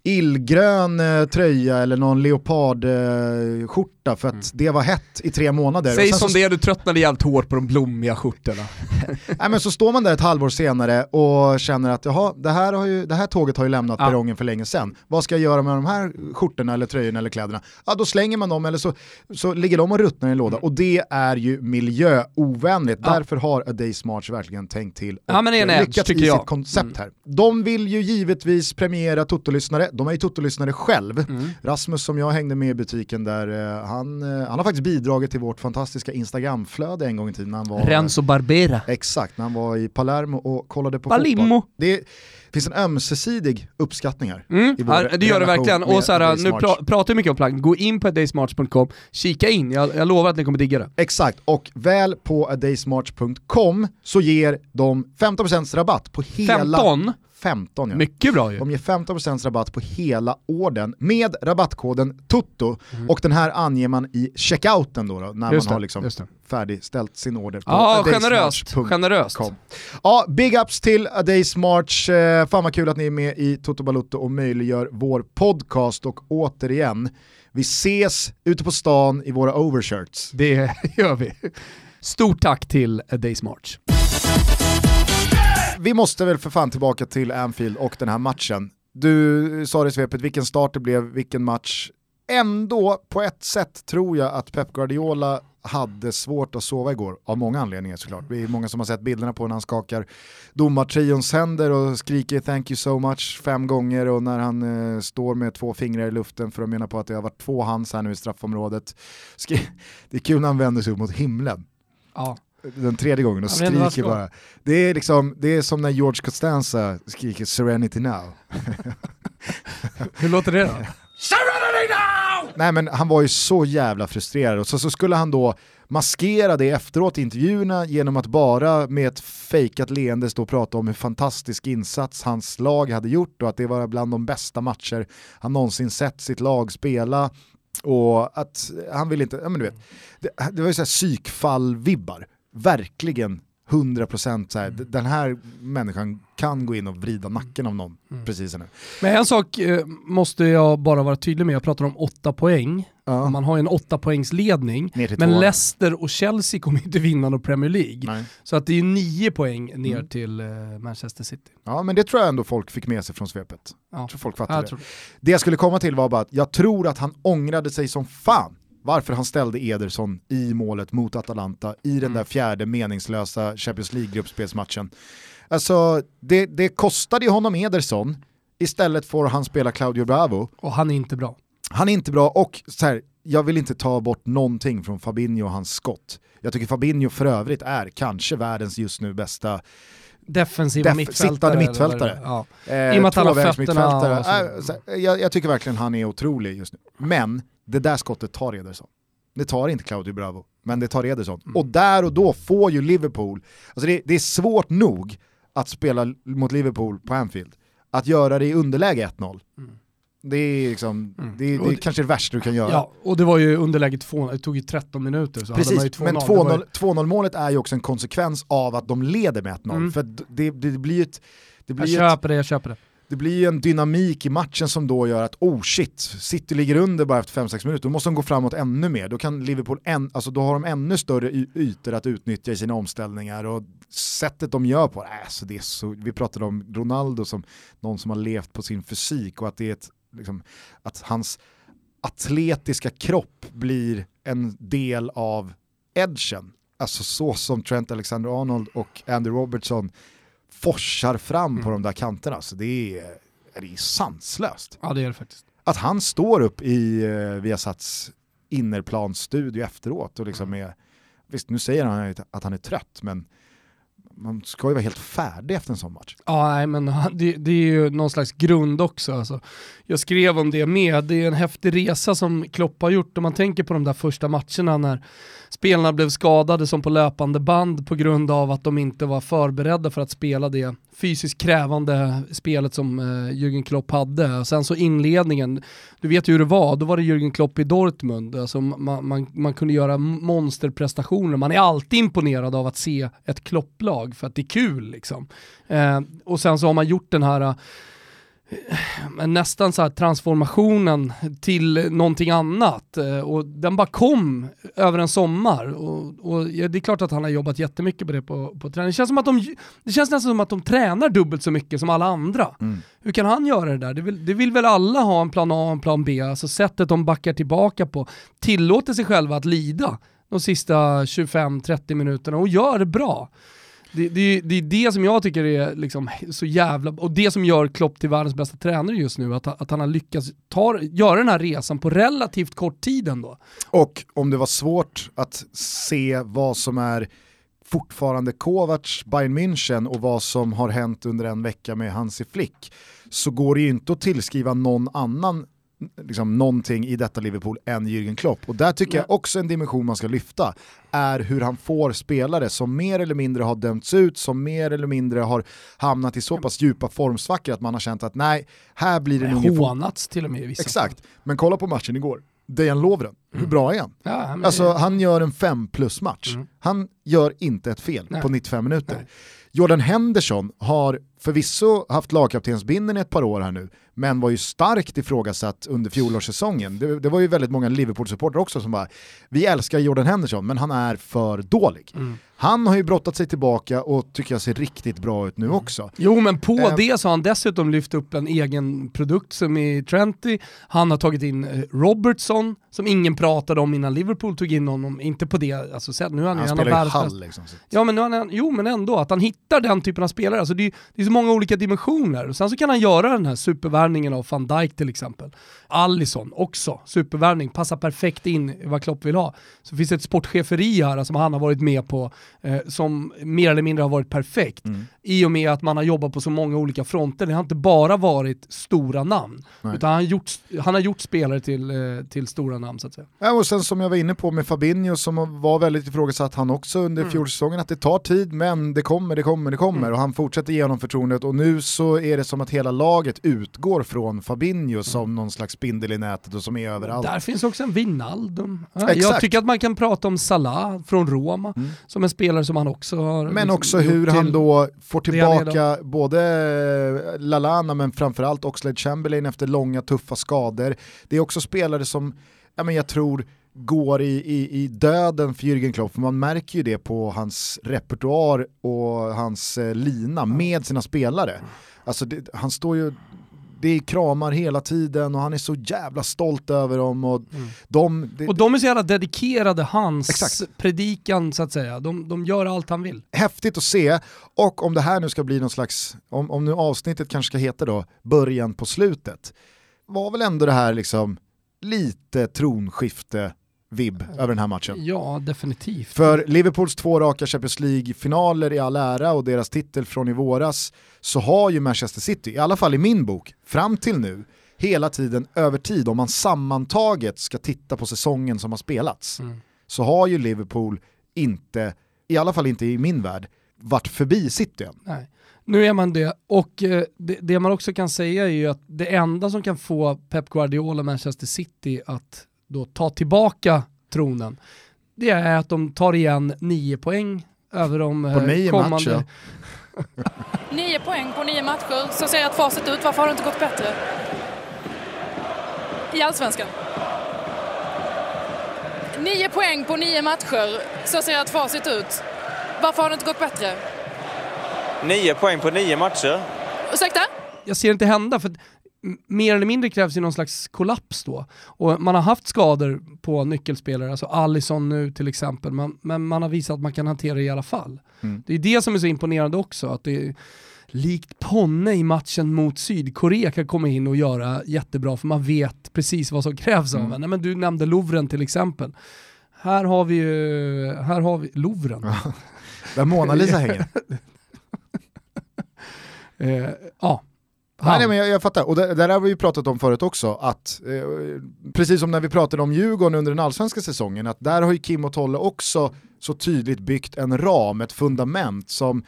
illgrön eh, tröja eller någon leopardskjorta eh, för att mm. det var hett i tre månader. Säg som så... det du tröttnade jävligt hårt på de blommiga skjortorna. Nej men så står man där ett halvår senare och känner att jaha, det här, har ju, det här tåget har ju lämnat ja. perrongen för länge sedan. Vad ska jag göra med de här skjortorna eller tröjorna eller kläderna? Ja då slänger man dem eller så, så ligger de och ruttnar i en låda mm. och det är ju miljöovänligt. Ja. Därför har A Day Smarts verkligen tänkt till och ja, men det är lyckats i jag. sitt koncept mm. här. De vill ju givetvis premiera Toto-lyssnare de är ju Toto-lyssnare själv. Mm. Rasmus som jag hängde med i butiken där, eh, han, eh, han har faktiskt bidragit till vårt fantastiska Instagramflöde en gång i tiden. När han var, Renzo Barbera. Exakt, när han var i Palermo och kollade på Palimmo. fotboll. Det finns en ömsesidig uppskattning här. Mm. Ja, det gör det verkligen. Och så här, nu pra pratar vi mycket om plagg, gå in på daysmarts.com, kika in, jag, jag, lovar att ni kommer digga det. Exakt, och väl på daysmarts.com så ger de 15% rabatt på hela... 15? 15 ja. Mycket bra ju. De ger 15% rabatt på hela orden med rabattkoden TUTTO mm. och den här anger man i checkouten då, då när just man har liksom färdigställt sin order på Ja, generöst. generöst. Ja, big ups till A Days March. Eh, fan vad kul att ni är med i Toto Balutto och möjliggör vår podcast och återigen, vi ses ute på stan i våra overshirts. Det gör vi. Stort tack till A Days March vi måste väl för fan tillbaka till Anfield och den här matchen. Du sa det i svepet, vilken start det blev, vilken match. Ändå, på ett sätt tror jag att Pep Guardiola hade svårt att sova igår, av många anledningar såklart. Det är många som har sett bilderna på när han skakar domartrions händer och skriker “thank you so much” fem gånger och när han eh, står med två fingrar i luften för att mena på att det har varit två hands här nu i straffområdet. det är kul när han vänder sig upp mot himlen. Ja den tredje gången och skriker bara. Det är, liksom, det är som när George Costanza skriker “Serenity now”. Hur låter det då? Serenity now! Nej men han var ju så jävla frustrerad och så, så skulle han då maskera det efteråt i intervjuerna genom att bara med ett fejkat leende stå och prata om hur fantastisk insats hans lag hade gjort och att det var bland de bästa matcher han någonsin sett sitt lag spela och att han vill inte, ja men du vet, det, det var ju såhär psykfall-vibbar verkligen 100% så här, mm. den här människan kan gå in och vrida nacken av någon mm. precis nu. Men en sak eh, måste jag bara vara tydlig med, jag pratar om åtta poäng. Ja. Man har ju en åtta poängs ledning, men. Leicester och Chelsea kommer inte vinna någon Premier League. Nej. Så att det är nio poäng ner mm. till eh, Manchester City. Ja men det tror jag ändå folk fick med sig från svepet. Ja. Jag tror folk fattade jag det. Det jag skulle komma till var bara att jag tror att han ångrade sig som fan varför han ställde Ederson i målet mot Atalanta i den mm. där fjärde meningslösa Champions League-gruppspelsmatchen. Alltså, det, det kostade ju honom Ederson, istället får han spela Claudio Bravo. Och han är inte bra. Han är inte bra och så här, jag vill inte ta bort någonting från Fabinho och hans skott. Jag tycker Fabinho för övrigt är kanske världens just nu bästa defensiva def mittfältare. Sittande mittfältare. Ja. Eh, har fötterna. Äh, jag, jag, tycker verkligen han är otrolig just nu. Men det där skottet tar Ederson. Det tar inte Claudio Bravo, men det tar Ederson. Mm. Och där och då får ju Liverpool, alltså det, det, är svårt nog att spela mot Liverpool på Anfield. Att göra det i underläge 1-0. Mm. Det är, liksom, mm. det, det är kanske det värsta du kan göra. Ja, och det var ju underläge 2, det tog ju 13 minuter. Så Precis, men 2-0 målet är ju också en konsekvens av att de leder med 1-0. Mm. För det, det, blir ju ett... Det blir jag köper ett, det, jag köper det det blir ju en dynamik i matchen som då gör att oh shit, City ligger under bara efter 5-6 minuter, då måste de gå framåt ännu mer. Då kan Liverpool, en, alltså då har de ännu större ytor att utnyttja i sina omställningar och sättet de gör på, äh, alltså det är så, vi pratade om Ronaldo som någon som har levt på sin fysik och att det är ett, liksom, att hans atletiska kropp blir en del av edgen. Alltså så som Trent Alexander-Arnold och Andy Robertson forsar fram mm. på de där kanterna. Så det är, det är sanslöst. Ja det är det faktiskt. Att han står upp i eh, Viasats innerplansstudio efteråt och liksom mm. är, visst nu säger han att han är trött men man ska ju vara helt färdig efter en sån match. Ja, nej, men det, det, är ju någon slags grund också. Alltså. Jag skrev om det med, det är en häftig resa som Klopp har gjort om man tänker på de där första matcherna när spelarna blev skadade som på löpande band på grund av att de inte var förberedda för att spela det fysiskt krävande spelet som eh, Jürgen Klopp hade. Sen så inledningen, du vet ju hur det var, då var det Jürgen Klopp i Dortmund. Alltså man, man, man kunde göra monsterprestationer, man är alltid imponerad av att se ett Klopplag för att det är kul liksom. Eh, och sen så har man gjort den här eh, nästan så transformationen till någonting annat eh, och den bara kom över en sommar och, och det är klart att han har jobbat jättemycket på det på, på träning. Det känns, som att de, det känns nästan som att de tränar dubbelt så mycket som alla andra. Mm. Hur kan han göra det där? Det vill, det vill väl alla ha en plan A och en plan B, alltså sättet de backar tillbaka på, tillåter sig själva att lida de sista 25-30 minuterna och gör det bra. Det, det, det, är det som jag tycker är liksom så jävla, och det som gör Klopp till världens bästa tränare just nu, att, att han har lyckats ta, göra den här resan på relativt kort tid ändå. Och om det var svårt att se vad som är fortfarande Kovacs Bayern München och vad som har hänt under en vecka med Hansi Flick så går det ju inte att tillskriva någon annan liksom, någonting i detta Liverpool än Jürgen Klopp. Och där tycker jag också en dimension man ska lyfta är hur han får spelare som mer eller mindre har dömts ut, som mer eller mindre har hamnat i så pass djupa formsvackor att man har känt att nej, här blir det nog... Hånats till och med i vissa Exakt, fall. men kolla på matchen igår. Dejan Lovren, mm. hur bra är han? Ja, men... Alltså han gör en 5 plus match. Mm. Han gör inte ett fel nej. på 95 minuter. Nej. Jordan Henderson har förvisso haft lagkaptensbinden i ett par år här nu, men var ju starkt ifrågasatt under fjolårssäsongen. Det, det var ju väldigt många Liverpool-supportrar också som bara, vi älskar Jordan Henderson, men han är för dålig. Mm. Han har ju brottat sig tillbaka och tycker jag ser riktigt bra ut nu mm. också. Jo men på eh. det så har han dessutom lyft upp en egen produkt som är Trenty, han har tagit in eh, Robertson som ingen pratade om innan Liverpool tog in honom, inte på det alltså. Nu är han, han spelar ju Hall liksom. Ja men nu han, jo men ändå, att han hittar den typen av spelare, alltså, det, är, det är många olika dimensioner. Sen så kan han göra den här supervärvningen av van Dijk till exempel. Allison också, supervärvning, passar perfekt in i vad Klopp vill ha. Så finns det ett sportcheferi här som han har varit med på eh, som mer eller mindre har varit perfekt. Mm. I och med att man har jobbat på så många olika fronter. Det har inte bara varit stora namn, Nej. utan han har, gjort, han har gjort spelare till, eh, till stora namn så att säga. Ja, och sen som jag var inne på med Fabinho som var väldigt ifrågasatt han också under mm. fjolsäsongen, att det tar tid men det kommer, det kommer, det kommer mm. och han fortsätter ge honom förtroendet och nu så är det som att hela laget utgår från Fabinho som någon slags spindel i nätet och som är överallt. Där finns också en Vinaldum. Ja, jag tycker att man kan prata om Salah från Roma mm. som en spelare som han också har Men liksom också hur han då får tillbaka både Lalana men framförallt Oxlade Chamberlain efter långa tuffa skador. Det är också spelare som ja, men jag tror går i, i, i döden för Jürgen Klopp, för man märker ju det på hans repertoar och hans eh, lina med sina spelare. Alltså det, han står ju det är kramar hela tiden och han är så jävla stolt över dem. Och, mm. de, det, och de är så jävla dedikerade hans exakt. predikan så att säga. De, de gör allt han vill. Häftigt att se, och om det här nu ska bli någon slags, om, om nu avsnittet kanske ska heta då början på slutet, var väl ändå det här liksom lite tronskifte vibb över den här matchen. Ja, definitivt. För Liverpools två raka Champions League-finaler i all ära och deras titel från i våras så har ju Manchester City, i alla fall i min bok, fram till nu, hela tiden över tid, om man sammantaget ska titta på säsongen som har spelats, mm. så har ju Liverpool inte, i alla fall inte i min värld, varit förbi City än. Nej. Nu är man det, och eh, det, det, man också kan säga är ju att det enda som kan få Pep Guardiola och Manchester City att då ta tillbaka tronen, det är att de tar igen nio poäng över de på nio kommande... Matcher. nio poäng på nio matcher, så ser ett facit ut. Varför har det inte gått bättre? I Allsvenskan. Nio poäng på nio matcher, så ser ett facit ut. Varför har det inte gått bättre? Nio poäng på nio matcher. Ursäkta? Jag ser det inte hända, för mer eller mindre krävs ju någon slags kollaps då. Och man har haft skador på nyckelspelare, alltså Allison nu till exempel, man, men man har visat att man kan hantera det i alla fall. Mm. Det är det som är så imponerande också, att det är likt Ponne i matchen mot Sydkorea kan komma in och göra jättebra, för man vet precis vad som krävs mm. av en. Men du nämnde Louvren till exempel. Här har vi ju, här har vi, Louvren. Där Mona Lisa hänger. eh, ja, Nej, nej, men jag, jag fattar, och det, där har vi ju pratat om förut också, att eh, precis som när vi pratade om Djurgården under den allsvenska säsongen, att där har ju Kim och Tolle också så tydligt byggt en ram, ett fundament som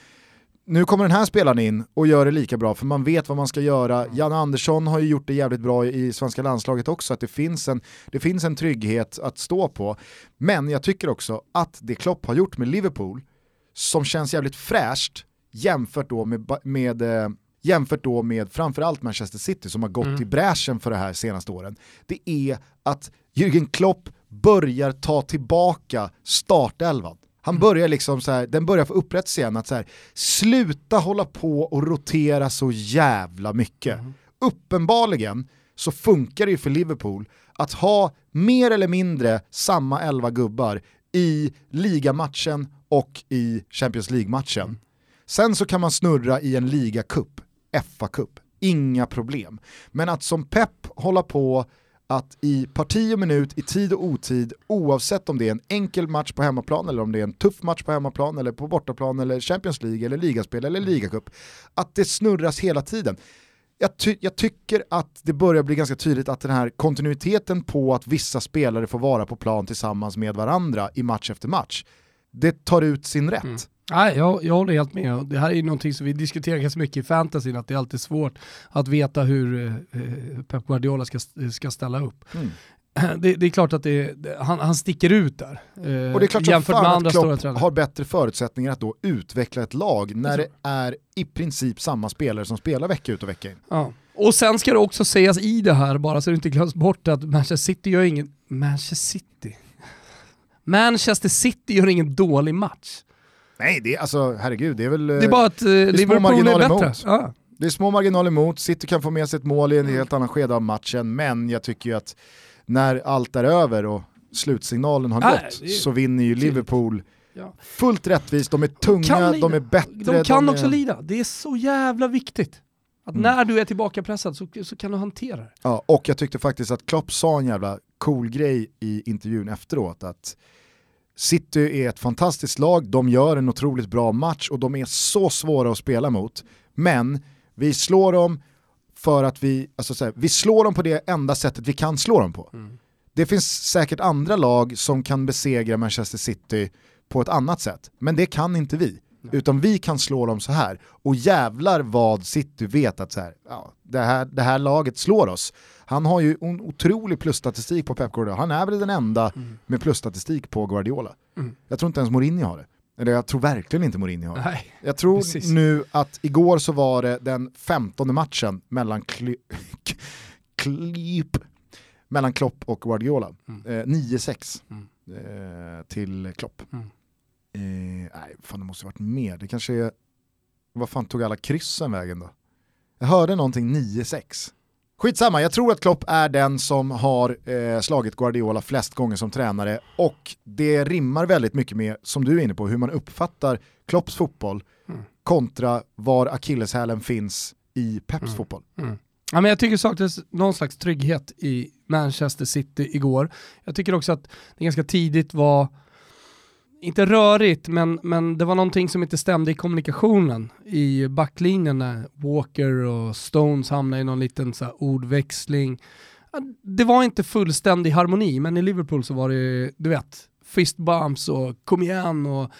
nu kommer den här spelaren in och gör det lika bra för man vet vad man ska göra. Jan Andersson har ju gjort det jävligt bra i svenska landslaget också, att det finns en, det finns en trygghet att stå på. Men jag tycker också att det Klopp har gjort med Liverpool, som känns jävligt fräscht jämfört då med, med eh, jämfört då med framförallt Manchester City som har gått mm. i bräschen för det här senaste åren, det är att Jürgen Klopp börjar ta tillbaka startelvan. Han mm. börjar liksom så här, den börjar få upprättelse igen, att så här, sluta hålla på och rotera så jävla mycket. Mm. Uppenbarligen så funkar det ju för Liverpool att ha mer eller mindre samma elva gubbar i ligamatchen och i Champions League-matchen. Mm. Sen så kan man snurra i en ligacup FA-cup, inga problem. Men att som Pep hålla på att i parti och minut, i tid och otid, oavsett om det är en enkel match på hemmaplan eller om det är en tuff match på hemmaplan eller på bortaplan eller Champions League eller ligaspel eller ligacup, att det snurras hela tiden. Jag, ty jag, tycker att det börjar bli ganska tydligt att den här kontinuiteten på att vissa spelare får vara på plan tillsammans med varandra i match efter match, det tar ut sin rätt. Mm. Nej, jag, jag håller helt med. Det här är ju någonting som vi diskuterar ganska mycket i fantasyn, att det är alltid svårt att veta hur eh, Pep Guardiola ska, ska ställa upp. Mm. Det, det, är klart att det, han, han sticker ut där. Eh, och det är klart jämfört med andra att Klopp har bättre förutsättningar att då utveckla ett lag när det är i princip samma spelare som spelar vecka ut och vecka in. Ja. Och sen ska det också sägas i det här, bara så det inte glöms bort, att Manchester City gör ingen... Manchester City? Manchester City gör ingen dålig match. Nej, det är alltså herregud, det är väl... Det är bara att är Liverpool är bättre. Ja. Det är små marginaler emot, City kan få med sig ett mål i en helt annan skede av matchen, men jag tycker ju att när allt är över och slutsignalen har Nej, gått så vinner ju Liverpool ja. fullt rättvist, de är tunga, de, de är bättre. De kan de också är... lida, det är så jävla viktigt. Att mm. när du är tillbaka pressad så, så kan du hantera det. Ja, och jag tyckte faktiskt att Klopp sa en jävla cool grej i intervjun efteråt, att City är ett fantastiskt lag, de gör en otroligt bra match och de är så svåra att spela mot. Men vi slår dem för att vi, alltså så här, vi slår dem på det enda sättet vi kan slå dem på. Mm. Det finns säkert andra lag som kan besegra Manchester City på ett annat sätt, men det kan inte vi. Utan vi kan slå dem så här. Och jävlar vad City vet att så här, ja, det, här, det här laget slår oss. Han har ju en otrolig plusstatistik på Pep Guardiola. Han är väl den enda mm. med plusstatistik på Guardiola. Mm. Jag tror inte ens Mourinho har det. Eller jag tror verkligen inte Mourinho har det. Nej, jag tror precis. nu att igår så var det den femtonde matchen mellan Kli Klip, mellan Klopp och Guardiola. Mm. Eh, 9-6 mm. eh, till Klopp. Mm. Eh, nej, fan det måste varit mer. Det kanske är... Vad fan tog alla kryssen vägen då? Jag hörde någonting 9-6. Skitsamma, jag tror att Klopp är den som har eh, slagit Guardiola flest gånger som tränare och det rimmar väldigt mycket med, som du är inne på, hur man uppfattar Klopps fotboll mm. kontra var akilleshälen finns i Peps mm. fotboll. Mm. Ja, men jag tycker det saknades någon slags trygghet i Manchester City igår. Jag tycker också att det ganska tidigt var inte rörigt, men, men det var någonting som inte stämde i kommunikationen i backlinjen när Walker och Stones hamnade i någon liten så ordväxling. Det var inte fullständig harmoni, men i Liverpool så var det, du vet, fist bumps och kom igen och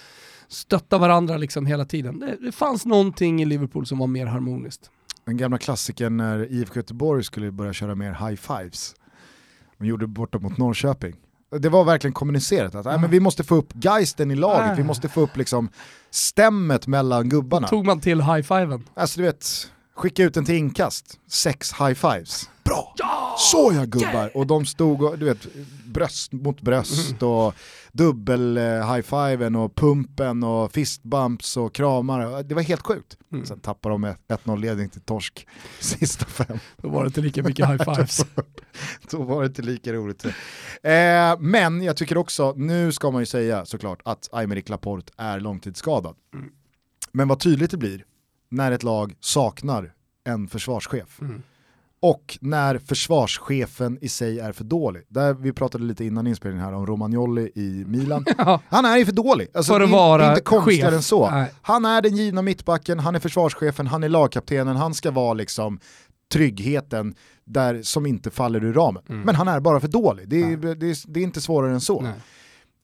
stötta varandra liksom hela tiden. Det, det fanns någonting i Liverpool som var mer harmoniskt. Den gamla klassikern när IFK Göteborg skulle börja köra mer high fives. De gjorde borta mot Norrköping det var verkligen kommunicerat att mm. men vi måste få upp geisten i laget, äh. vi måste få upp liksom stämmet mellan gubbarna. Då tog man till high-fiven. Alltså du vet, skicka ut den till inkast, sex high-fives. Bra! Ja! Så gubbar! Yeah! Och de stod och, du vet, bröst mot bröst mm. och dubbel eh, och pumpen och fistbumps och kramar. Det var helt sjukt. Mm. Sen tappade de 1-0-ledning till torsk sista fem. Då var det inte lika mycket high-fives. då, var det inte lika roligt. Eh, men jag tycker också, nu ska man ju säga såklart att Aymeric Laporte är långtidsskadad. Mm. Men vad tydligt det blir när ett lag saknar en försvarschef. Mm och när försvarschefen i sig är för dålig. Där vi pratade lite innan inspelningen här om Romagnoli i Milan. Ja. Han är ju för dålig. Alltså, för att vara inte konstigare än så. Nej. Han är den givna mittbacken, han är försvarschefen, han är lagkaptenen, han ska vara liksom tryggheten där, som inte faller ur ramen. Mm. Men han är bara för dålig, det är, det det är inte svårare än så. Nej.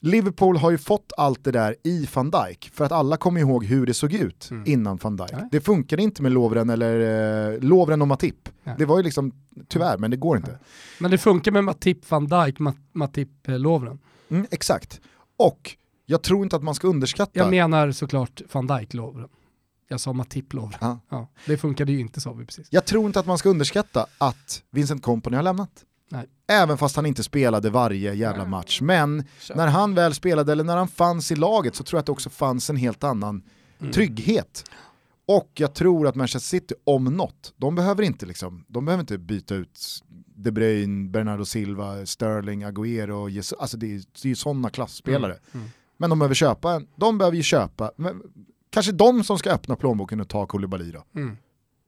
Liverpool har ju fått allt det där i van Dijk för att alla kommer ihåg hur det såg ut mm. innan van Dijk. Nej. Det funkade inte med Lovren eller eh, Lovren och Matip. Nej. Det var ju liksom, tyvärr, men det går inte. Men det funkar med Matip, van Dijk, Matip, eh, Lovren. Mm, exakt. Och jag tror inte att man ska underskatta... Jag menar såklart van Dijk, Lovren. Jag sa Matip Lovren. Ja. ja. det funkade ju inte sa vi precis. Jag tror inte att man ska underskatta att Vincent Company har lämnat. Nej. Även fast han inte spelade varje jävla match. Men så. när han väl spelade, eller när han fanns i laget, så tror jag att det också fanns en helt annan mm. trygghet. Och jag tror att Manchester City, om något, de behöver inte, liksom, de behöver inte byta ut De Bruyne, Bernardo Silva, Sterling, Agüero, Jesus, alltså det är, det är sådana klassspelare. Mm. Mm. Men de behöver köpa en, de behöver ju köpa, men, kanske de som ska öppna plånboken och ta Koulibaly då. Mm.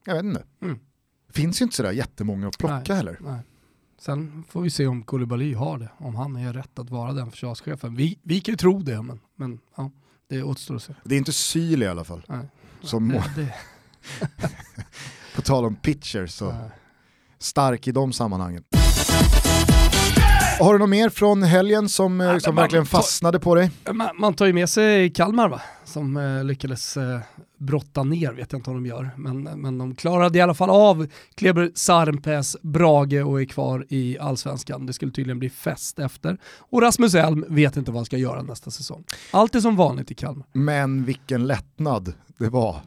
Jag vet inte. Mm. Finns ju inte sådär jättemånga att plocka nej, heller. Nej. Sen får vi se om Koulibaly har det, om han är rätt att vara den försvarschefen. Vi, vi kan ju tro det, men, men ja, det återstår att se. Det är inte Syl i alla fall. Nej. Som det, det. På tal om pitcher så Nej. stark i de sammanhangen. Har du något mer från helgen som, ja, som verkligen fastnade på dig? Man, man, tar ju med sig Kalmar va, som eh, lyckades eh, brotta ner, vet jag inte om de gör. Men, men de klarade i alla fall av Kleber Sarmpes, Brage och är kvar i allsvenskan. Det skulle tydligen bli fest efter. Och Rasmus Elm vet inte vad han ska göra nästa säsong. Allt är som vanligt i Kalmar. Men vilken lättnad det var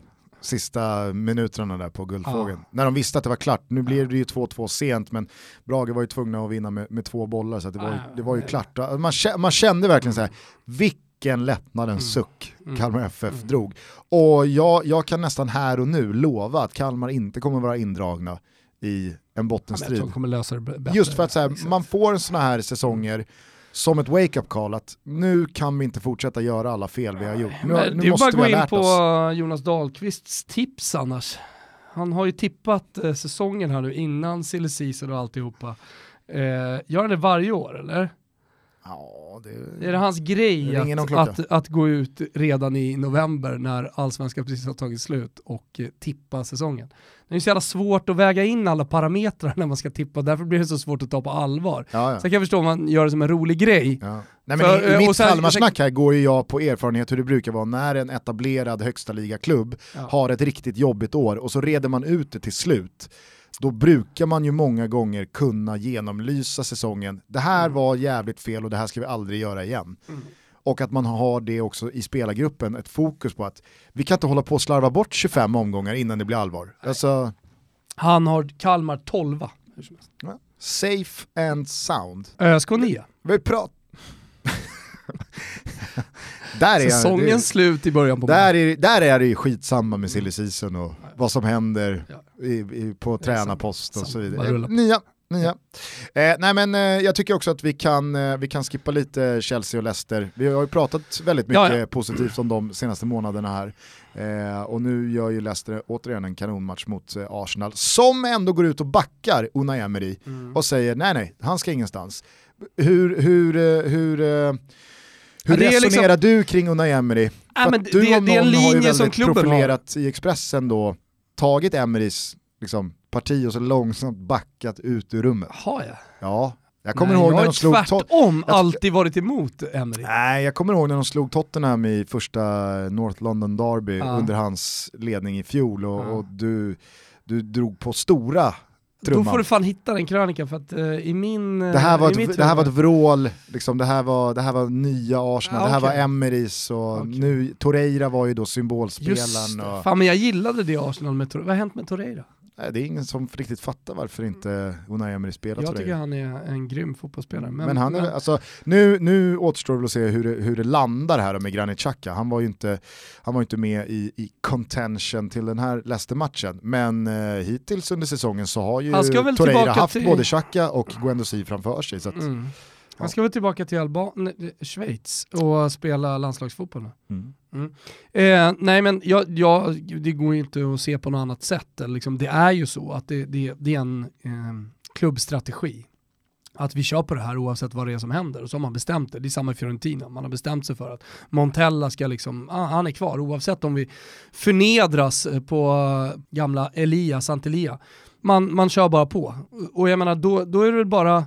sista minuterna där på Guldfågeln. Ja. När de visste att det var klart. Nu blir det ju 2-2 sent men Brage var ju tvungna att vinna med, med två bollar så det, var, det var ju klart. Man, man kände verkligen så här, vilken lättnadens mm. suck mm. Kalmar FF mm. drog. Och jag, jag kan nästan här och nu lova att Kalmar inte kommer vara indragna i en bottenstrid. Just för att så här, man får sådana här säsonger som ett wake-up call att nu kan vi inte fortsätta göra alla fel vi har gjort. Nu, nu det är bara att gå in på oss. Jonas Dahlqvists tips annars. Han har ju tippat eh, säsongen här nu innan silly season och alltihopa. Eh, gör han det varje år eller? Ja, det... Är det hans grej att, att, att, gå ut redan i november när allsvenskan precis har tagit slut och eh, tippa säsongen? Det är så jävla svårt att väga in alla parametrar när man ska tippa, därför blir det så svårt att ta på allvar. Ja, ja. Sen kan jag förstå om man gör det som en rolig grej. Ja. Nej, men För, I, i eh, mitt Kalmarsnack här går ju jag på erfarenhet hur det brukar vara när en etablerad högsta liga-klubb har ett riktigt jobbigt år och så reder man ut det till slut då brukar man ju många gånger kunna genomlysa säsongen. Det här mm. var jävligt fel och det här ska vi aldrig göra igen. Mm. Och att man har det också i spelargruppen, ett fokus på att vi kan inte hålla på och slarva bort 25 omgångar innan det blir allvar. Alltså... Han har Kalmar 12 ja. Safe and sound. ÖSK 9. Vi pratar... där är Säsongens det, slut i början på där är, där är det ju skitsamma med silly season och vad som händer i, i, på tränarpost och så vidare. Nya, nya. Eh, nej men eh, jag tycker också att vi kan, eh, vi kan skippa lite Chelsea och Leicester. Vi har ju pratat väldigt mycket ja, ja. positivt om de senaste månaderna här. Eh, och nu gör ju Leicester återigen en kanonmatch mot eh, Arsenal, som ändå går ut och backar Unai Emery mm. och säger nej nej, han ska ingenstans. Hur, hur, eh, hur hur ja, resonerar liksom... du kring Unai Emery? Ja, men du det, om det är en linje har ju väldigt som profilerat har. i Expressen då, tagit Emerys liksom, parti och så långsamt backat ut ur rummet. Har jag? Ja. Jag kommer Nej, ihåg jag när de slog tvärtom alltid varit emot Emery. Nej, jag kommer ihåg när de slog Tottenham i första North London Derby ja. under hans ledning i fjol och, ja. och du, du drog på stora trumman. Då får du fan hitta den krönikan för att uh, i min... det här var, ett, det här var ett vrål, liksom, det, här var, det här var nya Arsenal, ah, det här okay. var Emerys och okay. nu, Torreira var ju då symbolspelaren. Och... Fan men jag gillade det Arsenal med Torreira, vad har hänt med Torreira? Nej, det är ingen som riktigt fattar varför inte Unai Emery spelar Jag tycker han är en grym fotbollsspelare. Men, men han är, men... Alltså, nu, nu återstår det att se hur det, hur det landar här med Granit Xhaka. Han var ju inte, han var inte med i, i contention till den här Leicester-matchen, men eh, hittills under säsongen så har ju Torreira haft till... både Xhaka och Guendouzi framför sig. Så att... mm. Han ska väl tillbaka till Alba Schweiz och spela landslagsfotboll. Mm. Mm. Eh, nej men jag, jag, det går inte att se på något annat sätt. Liksom, det är ju så att det, det, det är en eh, klubbstrategi att vi kör på det här oavsett vad det är som händer. Och så har man bestämt det. Det är samma i Fiorentina. Man har bestämt sig för att Montella ska liksom, ah, han är kvar oavsett om vi förnedras eh, på eh, gamla Elia, Santelia. Man, man kör bara på. Och jag menar, då, då är det väl bara,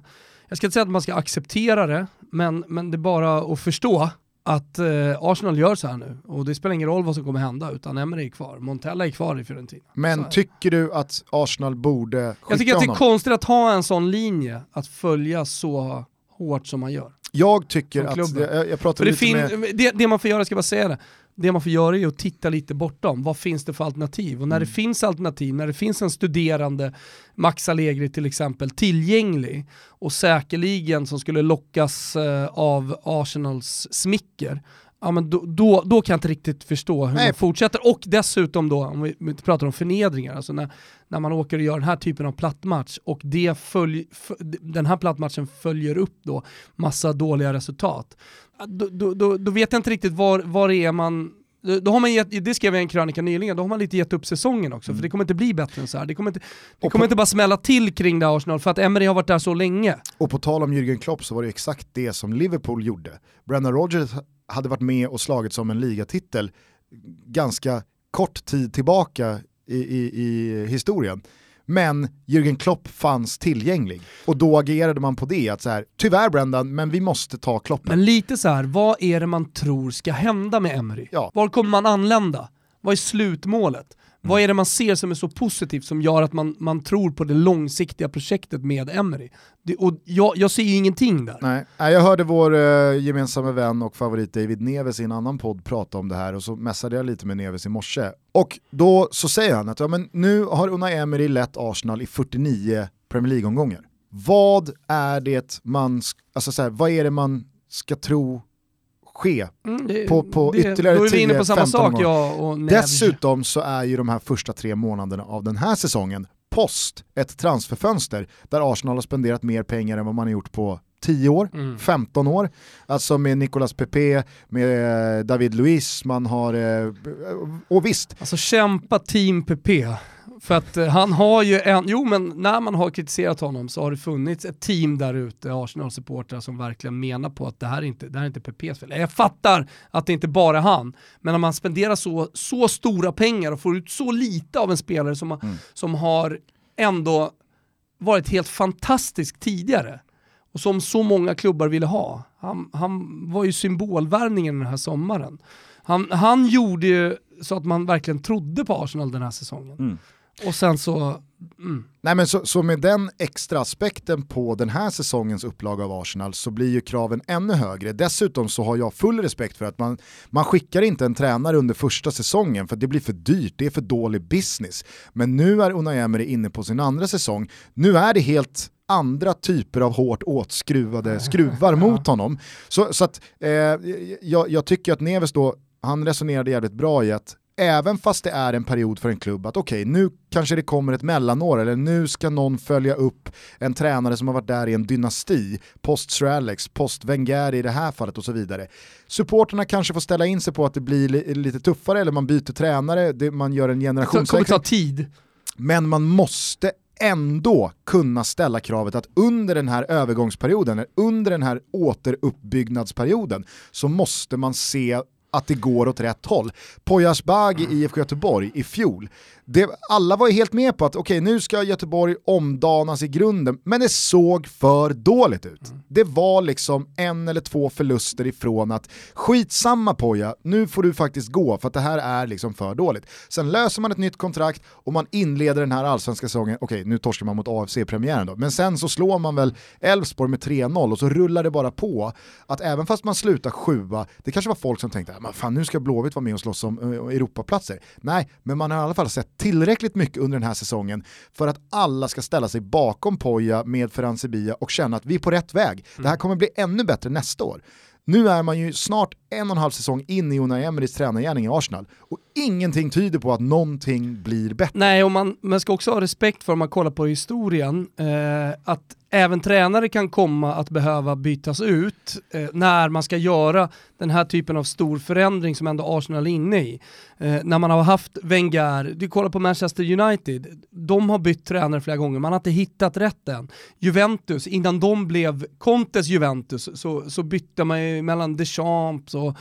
jag ska inte säga att man ska acceptera det, men, men det är bara att förstå att eh, Arsenal gör så här nu och det spelar ingen roll vad som kommer hända utan Emery är kvar, Montella är kvar i Fiorentina. Men tycker du att Arsenal borde skicka Jag tycker att det är konstigt att ha en sån linje, att följa så hårt som man gör. Jag tycker att, jag, jag pratar lite med... Det, det, man får göra, ska bara säga det, det man får göra är att titta lite bortom. Vad finns det för alternativ? Och när mm. det finns alternativ, när det finns en studerande, Max Allegri till exempel, tillgänglig och säkerligen som skulle lockas eh, av Arsenals smicker, ja, men då, då, då, kan jag inte riktigt förstå hur Nej. man fortsätter. Och dessutom då, om vi pratar om förnedringar, alltså när, när man åker och gör den här typen av plattmatch och det följ, den här plattmatchen följer upp då massa dåliga resultat. Då, då, då, då vet jag inte riktigt var, var det är man då har man gett, det skrev jag i en krönika nyligen, då har man lite gett upp säsongen också, mm. för det kommer inte bli bättre än så här. Det kommer inte, det kommer inte bara smälla till kring det Arsenal, för att Emery har varit där så länge. Och på tal om Jürgen Klopp så var det exakt det som Liverpool gjorde. Brendan Rodgers hade varit med och slagit som en ligatitel ganska kort tid tillbaka i, i, i historien. Men Jürgen Klopp fanns tillgänglig. Och då agerade man på det, att så här, tyvärr Brendan, men vi måste ta Kloppen. Men lite så här, vad är det man tror ska hända med Emery? Ja. Var kommer man anlända? Vad är slutmålet? Mm. Vad är det man ser som är så positivt som gör att man, man tror på det långsiktiga projektet med Emery? Det, och jag, jag ser ju ingenting där. Nej, jag hörde vår eh, gemensamma vän och favorit David Neves i en annan podd prata om det här och så mässade jag lite med Neves i morse. Och då så säger han att ja, men nu har Unai Emery lett Arsenal i 49 Premier League-omgångar. Vad är det man, alltså så här, vad är det man ska tro ske mm, det, på, på det, ytterligare 10-15 år. Dessutom så är ju de här första tre månaderna av den här säsongen post ett transferfönster där Arsenal har spenderat mer pengar än vad man har gjort på 10 år, mm. 15 år. Alltså med Nicolas Pepe, med David Luiz, man har... Eh, och visst. Alltså kämpa team Pepe. För att eh, han har ju en, jo men när man har kritiserat honom så har det funnits ett team där ute, Arsenal-supportrar som verkligen menar på att det här är inte, det här är inte Pepes fel. Jag fattar att det inte bara är han, men när man spenderar så, så stora pengar och får ut så lite av en spelare som, mm. som har ändå varit helt fantastisk tidigare och som så många klubbar ville ha. Han, han var ju symbolvärvningen den här sommaren. Han, han gjorde ju så att man verkligen trodde på Arsenal den här säsongen. Mm. Och sen så... Mm. Nej men så, så, med den extra aspekten på den här säsongens upplaga av Arsenal så blir ju kraven ännu högre. Dessutom så har jag full respekt för att man, man skickar inte en tränare under första säsongen för det blir för dyrt, det är för dålig business. Men nu är Unai Emery inne på sin andra säsong. Nu är det helt andra typer av hårt åtskruvade skruvar mot honom. Så, så att, eh, jag, jag tycker att Neves då, han resonerade jävligt bra i att även fast det är en period för en klubb att okej, okay, nu kanske det kommer ett mellanår eller nu ska någon följa upp en tränare som har varit där i en dynasti, post Sir Alex, post Wenger i det här fallet och så vidare. Supporterna kanske får ställa in sig på att det blir li lite tuffare eller man byter tränare, det, man gör en generationsväxling. Det kommer ta tid. Men man måste ändå kunna ställa kravet att under den här övergångsperioden, under den här återuppbyggnadsperioden, så måste man se att det går åt rätt håll. Poyas Bag i IFK Göteborg i fjol, det, alla var ju helt med på att okej okay, nu ska Göteborg omdanas i grunden, men det såg för dåligt ut. Mm. Det var liksom en eller två förluster ifrån att skitsamma Poja, nu får du faktiskt gå för att det här är liksom för dåligt. Sen löser man ett nytt kontrakt och man inleder den här allsvenska säsongen, okej okay, nu torskar man mot AFC-premiären då, men sen så slår man väl Elfsborg med 3-0 och så rullar det bara på. Att även fast man slutar sjua, det kanske var folk som tänkte, men fan nu ska Blåvitt vara med och slåss om uh, Europaplatser. Nej, men man har i alla fall sett tillräckligt mycket under den här säsongen för att alla ska ställa sig bakom Poja med Ferran Sevilla och känna att vi är på rätt väg. Mm. Det här mm. kommer bli ännu bättre nästa år. Nu är man ju snart en och en halv säsong in i Unai Emerys tränargärning i Arsenal och ingenting tyder på att någonting blir bättre. Nej, och man, man ska också ha respekt för, om man kollar på historien, eh, att även tränare kan komma att behöva bytas ut eh, när man ska göra den här typen av stor förändring som ändå Arsenal är inne i. Eh, när man har haft Wenger, du kollar på Manchester United, de har bytt tränare flera gånger, man har inte hittat rätt än. Juventus, innan de blev Contes Juventus så, så bytte man ju mellan Deschamps och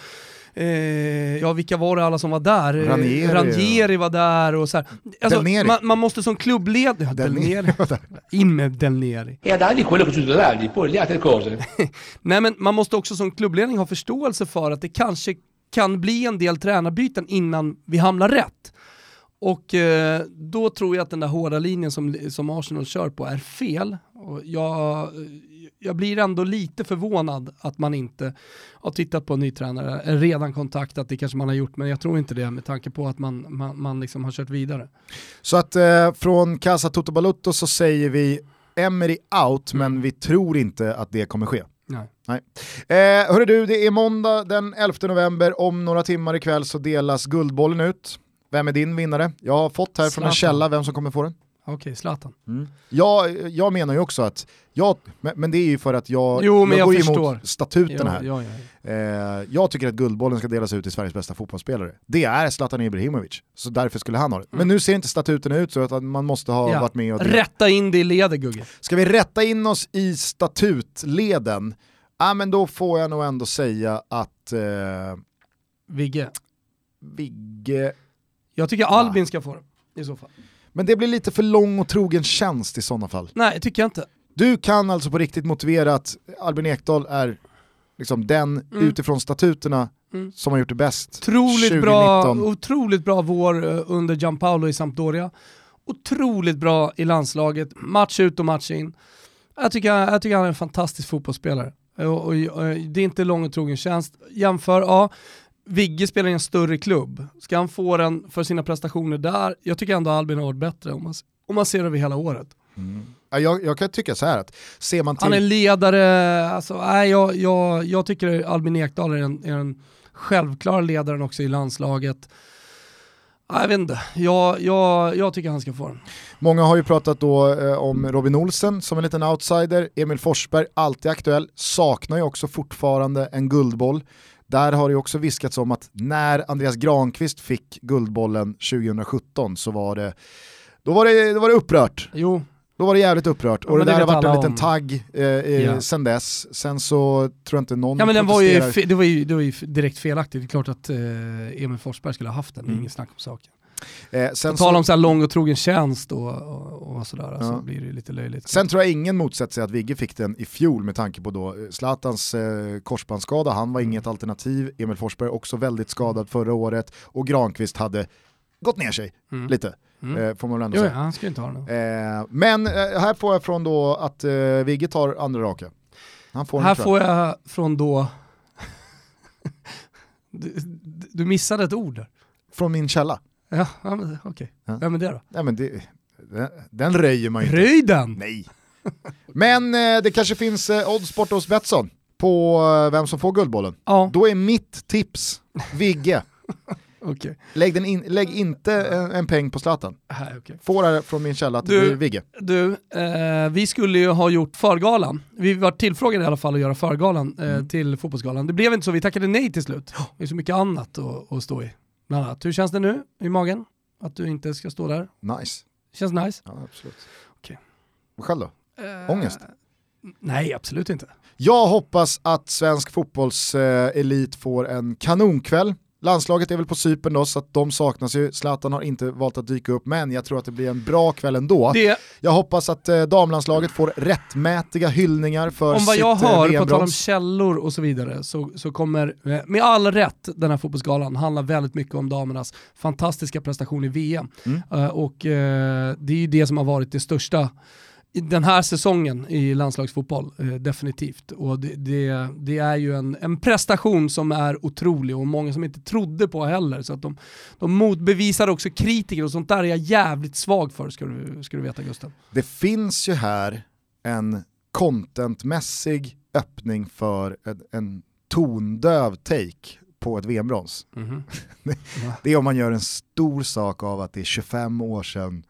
eh, ja vilka var det alla som var där? Ranieri, Ranieri var där och så alltså, man, man, måste som klubbledare, Del Neri. in med Del Neri. E dargli quello che succede dargli, poi le altre cose. Nej men man måste också som klubbledning ha förståelse för att det kanske kan bli en del tränarbyten innan vi hamnar rätt. Och eh, då tror jag att den där hårda linjen som, som Arsenal kör på är fel. Och jag, jag blir ändå lite förvånad att man inte har tittat på en ny tränare, redan kontaktat, det kanske man har gjort, men jag tror inte det med tanke på att man, man, man liksom har kört vidare. Så att eh, från Casa Toto Balutto så säger vi Emery out, mm. men vi tror inte att det kommer ske. Nej. Nej. Eh, hörru du, det är måndag den 11 november, om några timmar ikväll så delas Guldbollen ut. Vem är din vinnare? Jag har fått här Zlatan. från en källa vem som kommer få den. Okej, okay, Zlatan. Mm. Jag, jag menar ju också att, jag, men det är ju för att jag, jo, jag, jag går förstår. emot statuten ja, här. Ja, ja, eh, jag tycker att Guldbollen ska delas ut till Sveriges bästa fotbollsspelare. Det är Zlatan Ibrahimovic, så därför skulle han ha det. Mm. Men nu ser inte statuten ut så att man måste ha varit med och... Rätta in det i ledet Gugge. Ska vi rätta in oss i statutleden, ja men då får jag nog ändå säga att... Eh, Vigge. Vigge... Jag tycker Albin ska få det i så fall. Men det blir lite för lång och trogen tjänst i sådana fall. Nej, det tycker jag inte. Du kan alltså på riktigt motivera att Albin Ekdal är liksom den mm. utifrån statuterna mm. som har gjort det bäst otroligt 2019. Bra, otroligt bra vår eh, under Gianpaolo i Sampdoria. Otroligt bra i landslaget, match ut och match in. Jag tycker, jag tycker han är en fantastisk fotbollsspelare. Och, och, och, det är inte lång och trogen tjänst. Jämför, ja, Vigge spelar i en större klubb. Ska han få den för sina prestationer där? Jag tycker ändå Albin har varit bättre om man, om man ser över hela året. Mm. Jag, jag, kan tycka så här att ser man till... Han är ledare, alltså, nej, jag, jag, jag tycker Albin Ekdal är en, är en självklar ledaren också i landslaget. Jag vet inte, jag, jag, jag tycker han ska få den. Många har ju pratat då eh, om Robin Olsen som en liten outsider, Emil Forsberg alltid aktuell, saknar ju också fortfarande en guldboll. Där har det också viskats om att när Andreas Granqvist fick Guldbollen 2017 så var det, då var det, då var det upprört. Jo. Då var det jävligt upprört och det, det där har varit en liten tagg eh, yeah. sen dess. Sen så tror jag inte någon Ja men den var ju, det, var ju, det var ju direkt felaktigt, det är klart att eh, Emil Forsberg skulle ha haft den, mm. inget snack om saken. Eh, sen På tal om så här lång och trogen tjänst och, och, och sådär, ja. så blir det lite löjligt. Sen tror jag ingen motsätter sig att Vigge fick den i fjol med tanke på då eh, Zlatans eh, korsbandsskada, han var inget alternativ, Emil Forsberg också väldigt skadad förra året och Granqvist hade gått ner sig mm. lite. Mm. Eh, får man väl ändå jo, säga. han ska inte ha. Eh, men eh, här får jag från då att eh, Vigge tar andra raka. Han får här får jag från då, du, du missade ett ord där. Från min källa. Ja, ja men, okej. Ja. Vem är det då? Ja, men det, den, den röjer man ju inte. Röj den! Nej. Men eh, det kanske finns eh, odds hos Betsson på eh, vem som får Guldbollen. Ja. Då är mitt tips Vigge. okay. lägg, in, lägg, inte en, en, peng på Zlatan. Här, okay. Får det från min källa att det blir Vigge. Du, eh, vi skulle ju ha gjort förgalan. Vi var tillfrågade i alla fall att göra förgalan eh, mm. till fotbollsgalan. Det blev inte så, vi tackade nej till slut. Det är så mycket annat att, att stå i bland annat. Hur känns det nu i magen? Att du inte ska stå där? Nice. Känns nice? Ja, absolut. Okej. Okay. Själv då? Uh, Ångest? Nej, absolut inte. Jag hoppas att svensk fotbollselit uh, får en kanonkväll Landslaget är väl på Cypern då, så att de saknas ju. Zlatan har inte valt att dyka upp, men jag tror att det blir en bra kväll ändå. Det... Jag hoppas att eh, damlandslaget får rättmätiga hyllningar för sitt Om vad jag eh, hör, på tal om källor och så vidare, så, så kommer eh, med all rätt den här fotbollsgalan handla väldigt mycket om damernas fantastiska prestation i VM. Mm. Och det är ju det som har varit det största den här säsongen i landslagsfotboll, eh, definitivt. Och det, det, det, är ju en, en prestation som är otrolig och många som inte trodde på heller. Så att de, de motbevisar också kritiker och sånt där är jag jävligt svag för, ska du, ska du veta Gustav. Det finns ju här en contentmässig öppning för en, en tondöv take på ett VM-brons. Mm -hmm. det är om man gör en stor sak av att det är 25 år sedan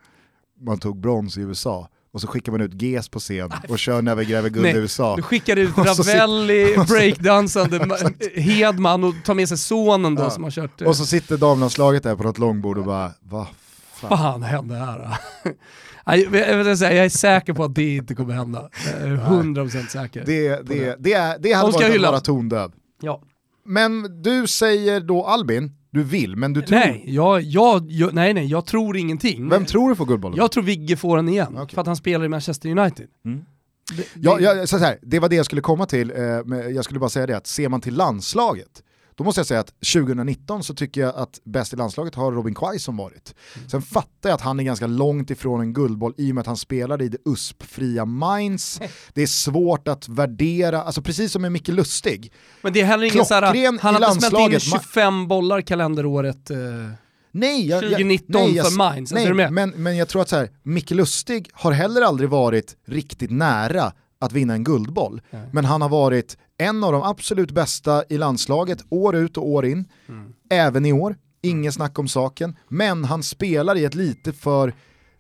man tog brons i USA och så skickar man ut GES på scen och kör När vi gräver guld i USA. Du skickar ut Ravelli, breakdansande Hedman och tar med sig sonen då ja. som har kört... Och så sitter damlandslaget där på något långbord och bara, vad fan, fan hände här? jag, jag, säga, jag är säker på att det inte kommer hända. Jag är 100% säker. Det, det, det, det, är, det hade varit att vara tondöv. Ja. Men du säger då Albin, du vill, men du tror... Nej, jag, jag, jag, nej, nej, jag tror ingenting. Vem tror du får Guldbollen? Jag tror Vigge får den igen, okay. för att han spelar i Manchester United. Mm. Det, ja, ja, så här, det var det jag skulle komma till, eh, jag skulle bara säga det att ser man till landslaget, då måste jag säga att 2019 så tycker jag att bäst i landslaget har Robin Quaison varit. Mm. Sen fattar jag att han är ganska långt ifrån en guldboll i och med att han spelade i det USP-fria Mainz. Det är svårt att värdera, alltså precis som med Micke Lustig. Men det är heller ingen såhär, han har inte smält in 25 bollar kalenderåret eh... Nej, jag, 2019 nej, jag, för Mainz, nej, men, men jag tror att så här, Micke Lustig har heller aldrig varit riktigt nära att vinna en guldboll. Nej. Men han har varit en av de absolut bästa i landslaget år ut och år in. Mm. Även i år, ingen snack om saken. Men han spelar i ett lite för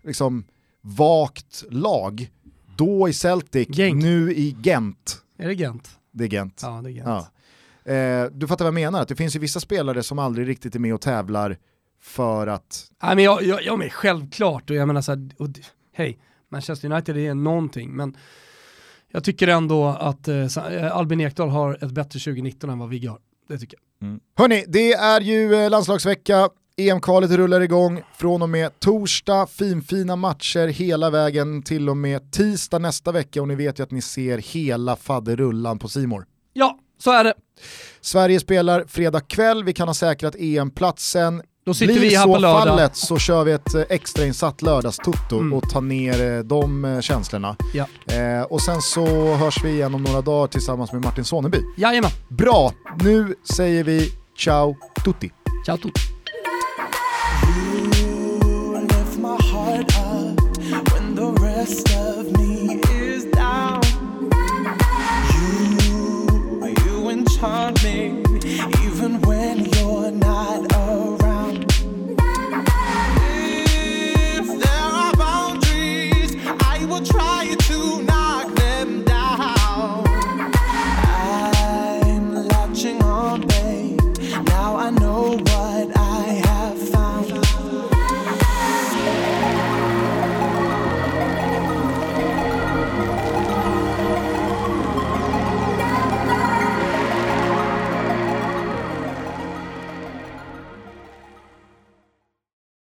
liksom, vagt lag. Då i Celtic, Genk. nu i Gent. Är det Gent? Det är Gent. Ja, det är Gent. Ja. Eh, du fattar vad jag menar, att det finns ju vissa spelare som aldrig riktigt är med och tävlar för att... Nej men jag, jag, jag men självklart, och jag menar såhär, hej, Manchester United är någonting, men jag tycker ändå att eh, Albin Ekdal har ett bättre 2019 än vad Vigge har. Det tycker jag. Mm. Hörni, det är ju eh, landslagsvecka. EM-kvalet rullar igång från och med torsdag, finfina matcher hela vägen till och med tisdag nästa vecka och ni vet ju att ni ser hela faderullan på Simor. Ja, så är det. Sverige spelar fredag kväll, vi kan ha säkrat EM-platsen. Då sitter Blir vi här så på lördag. fallet så kör vi ett eh, extrainsatt lördagstutto mm. och tar ner eh, de eh, känslorna. Ja. Eh, och sen så hörs vi igen om några dagar tillsammans med Martin Soneby. Jajamän. Bra, nu säger vi ciao tutti. Ciao tutti. heart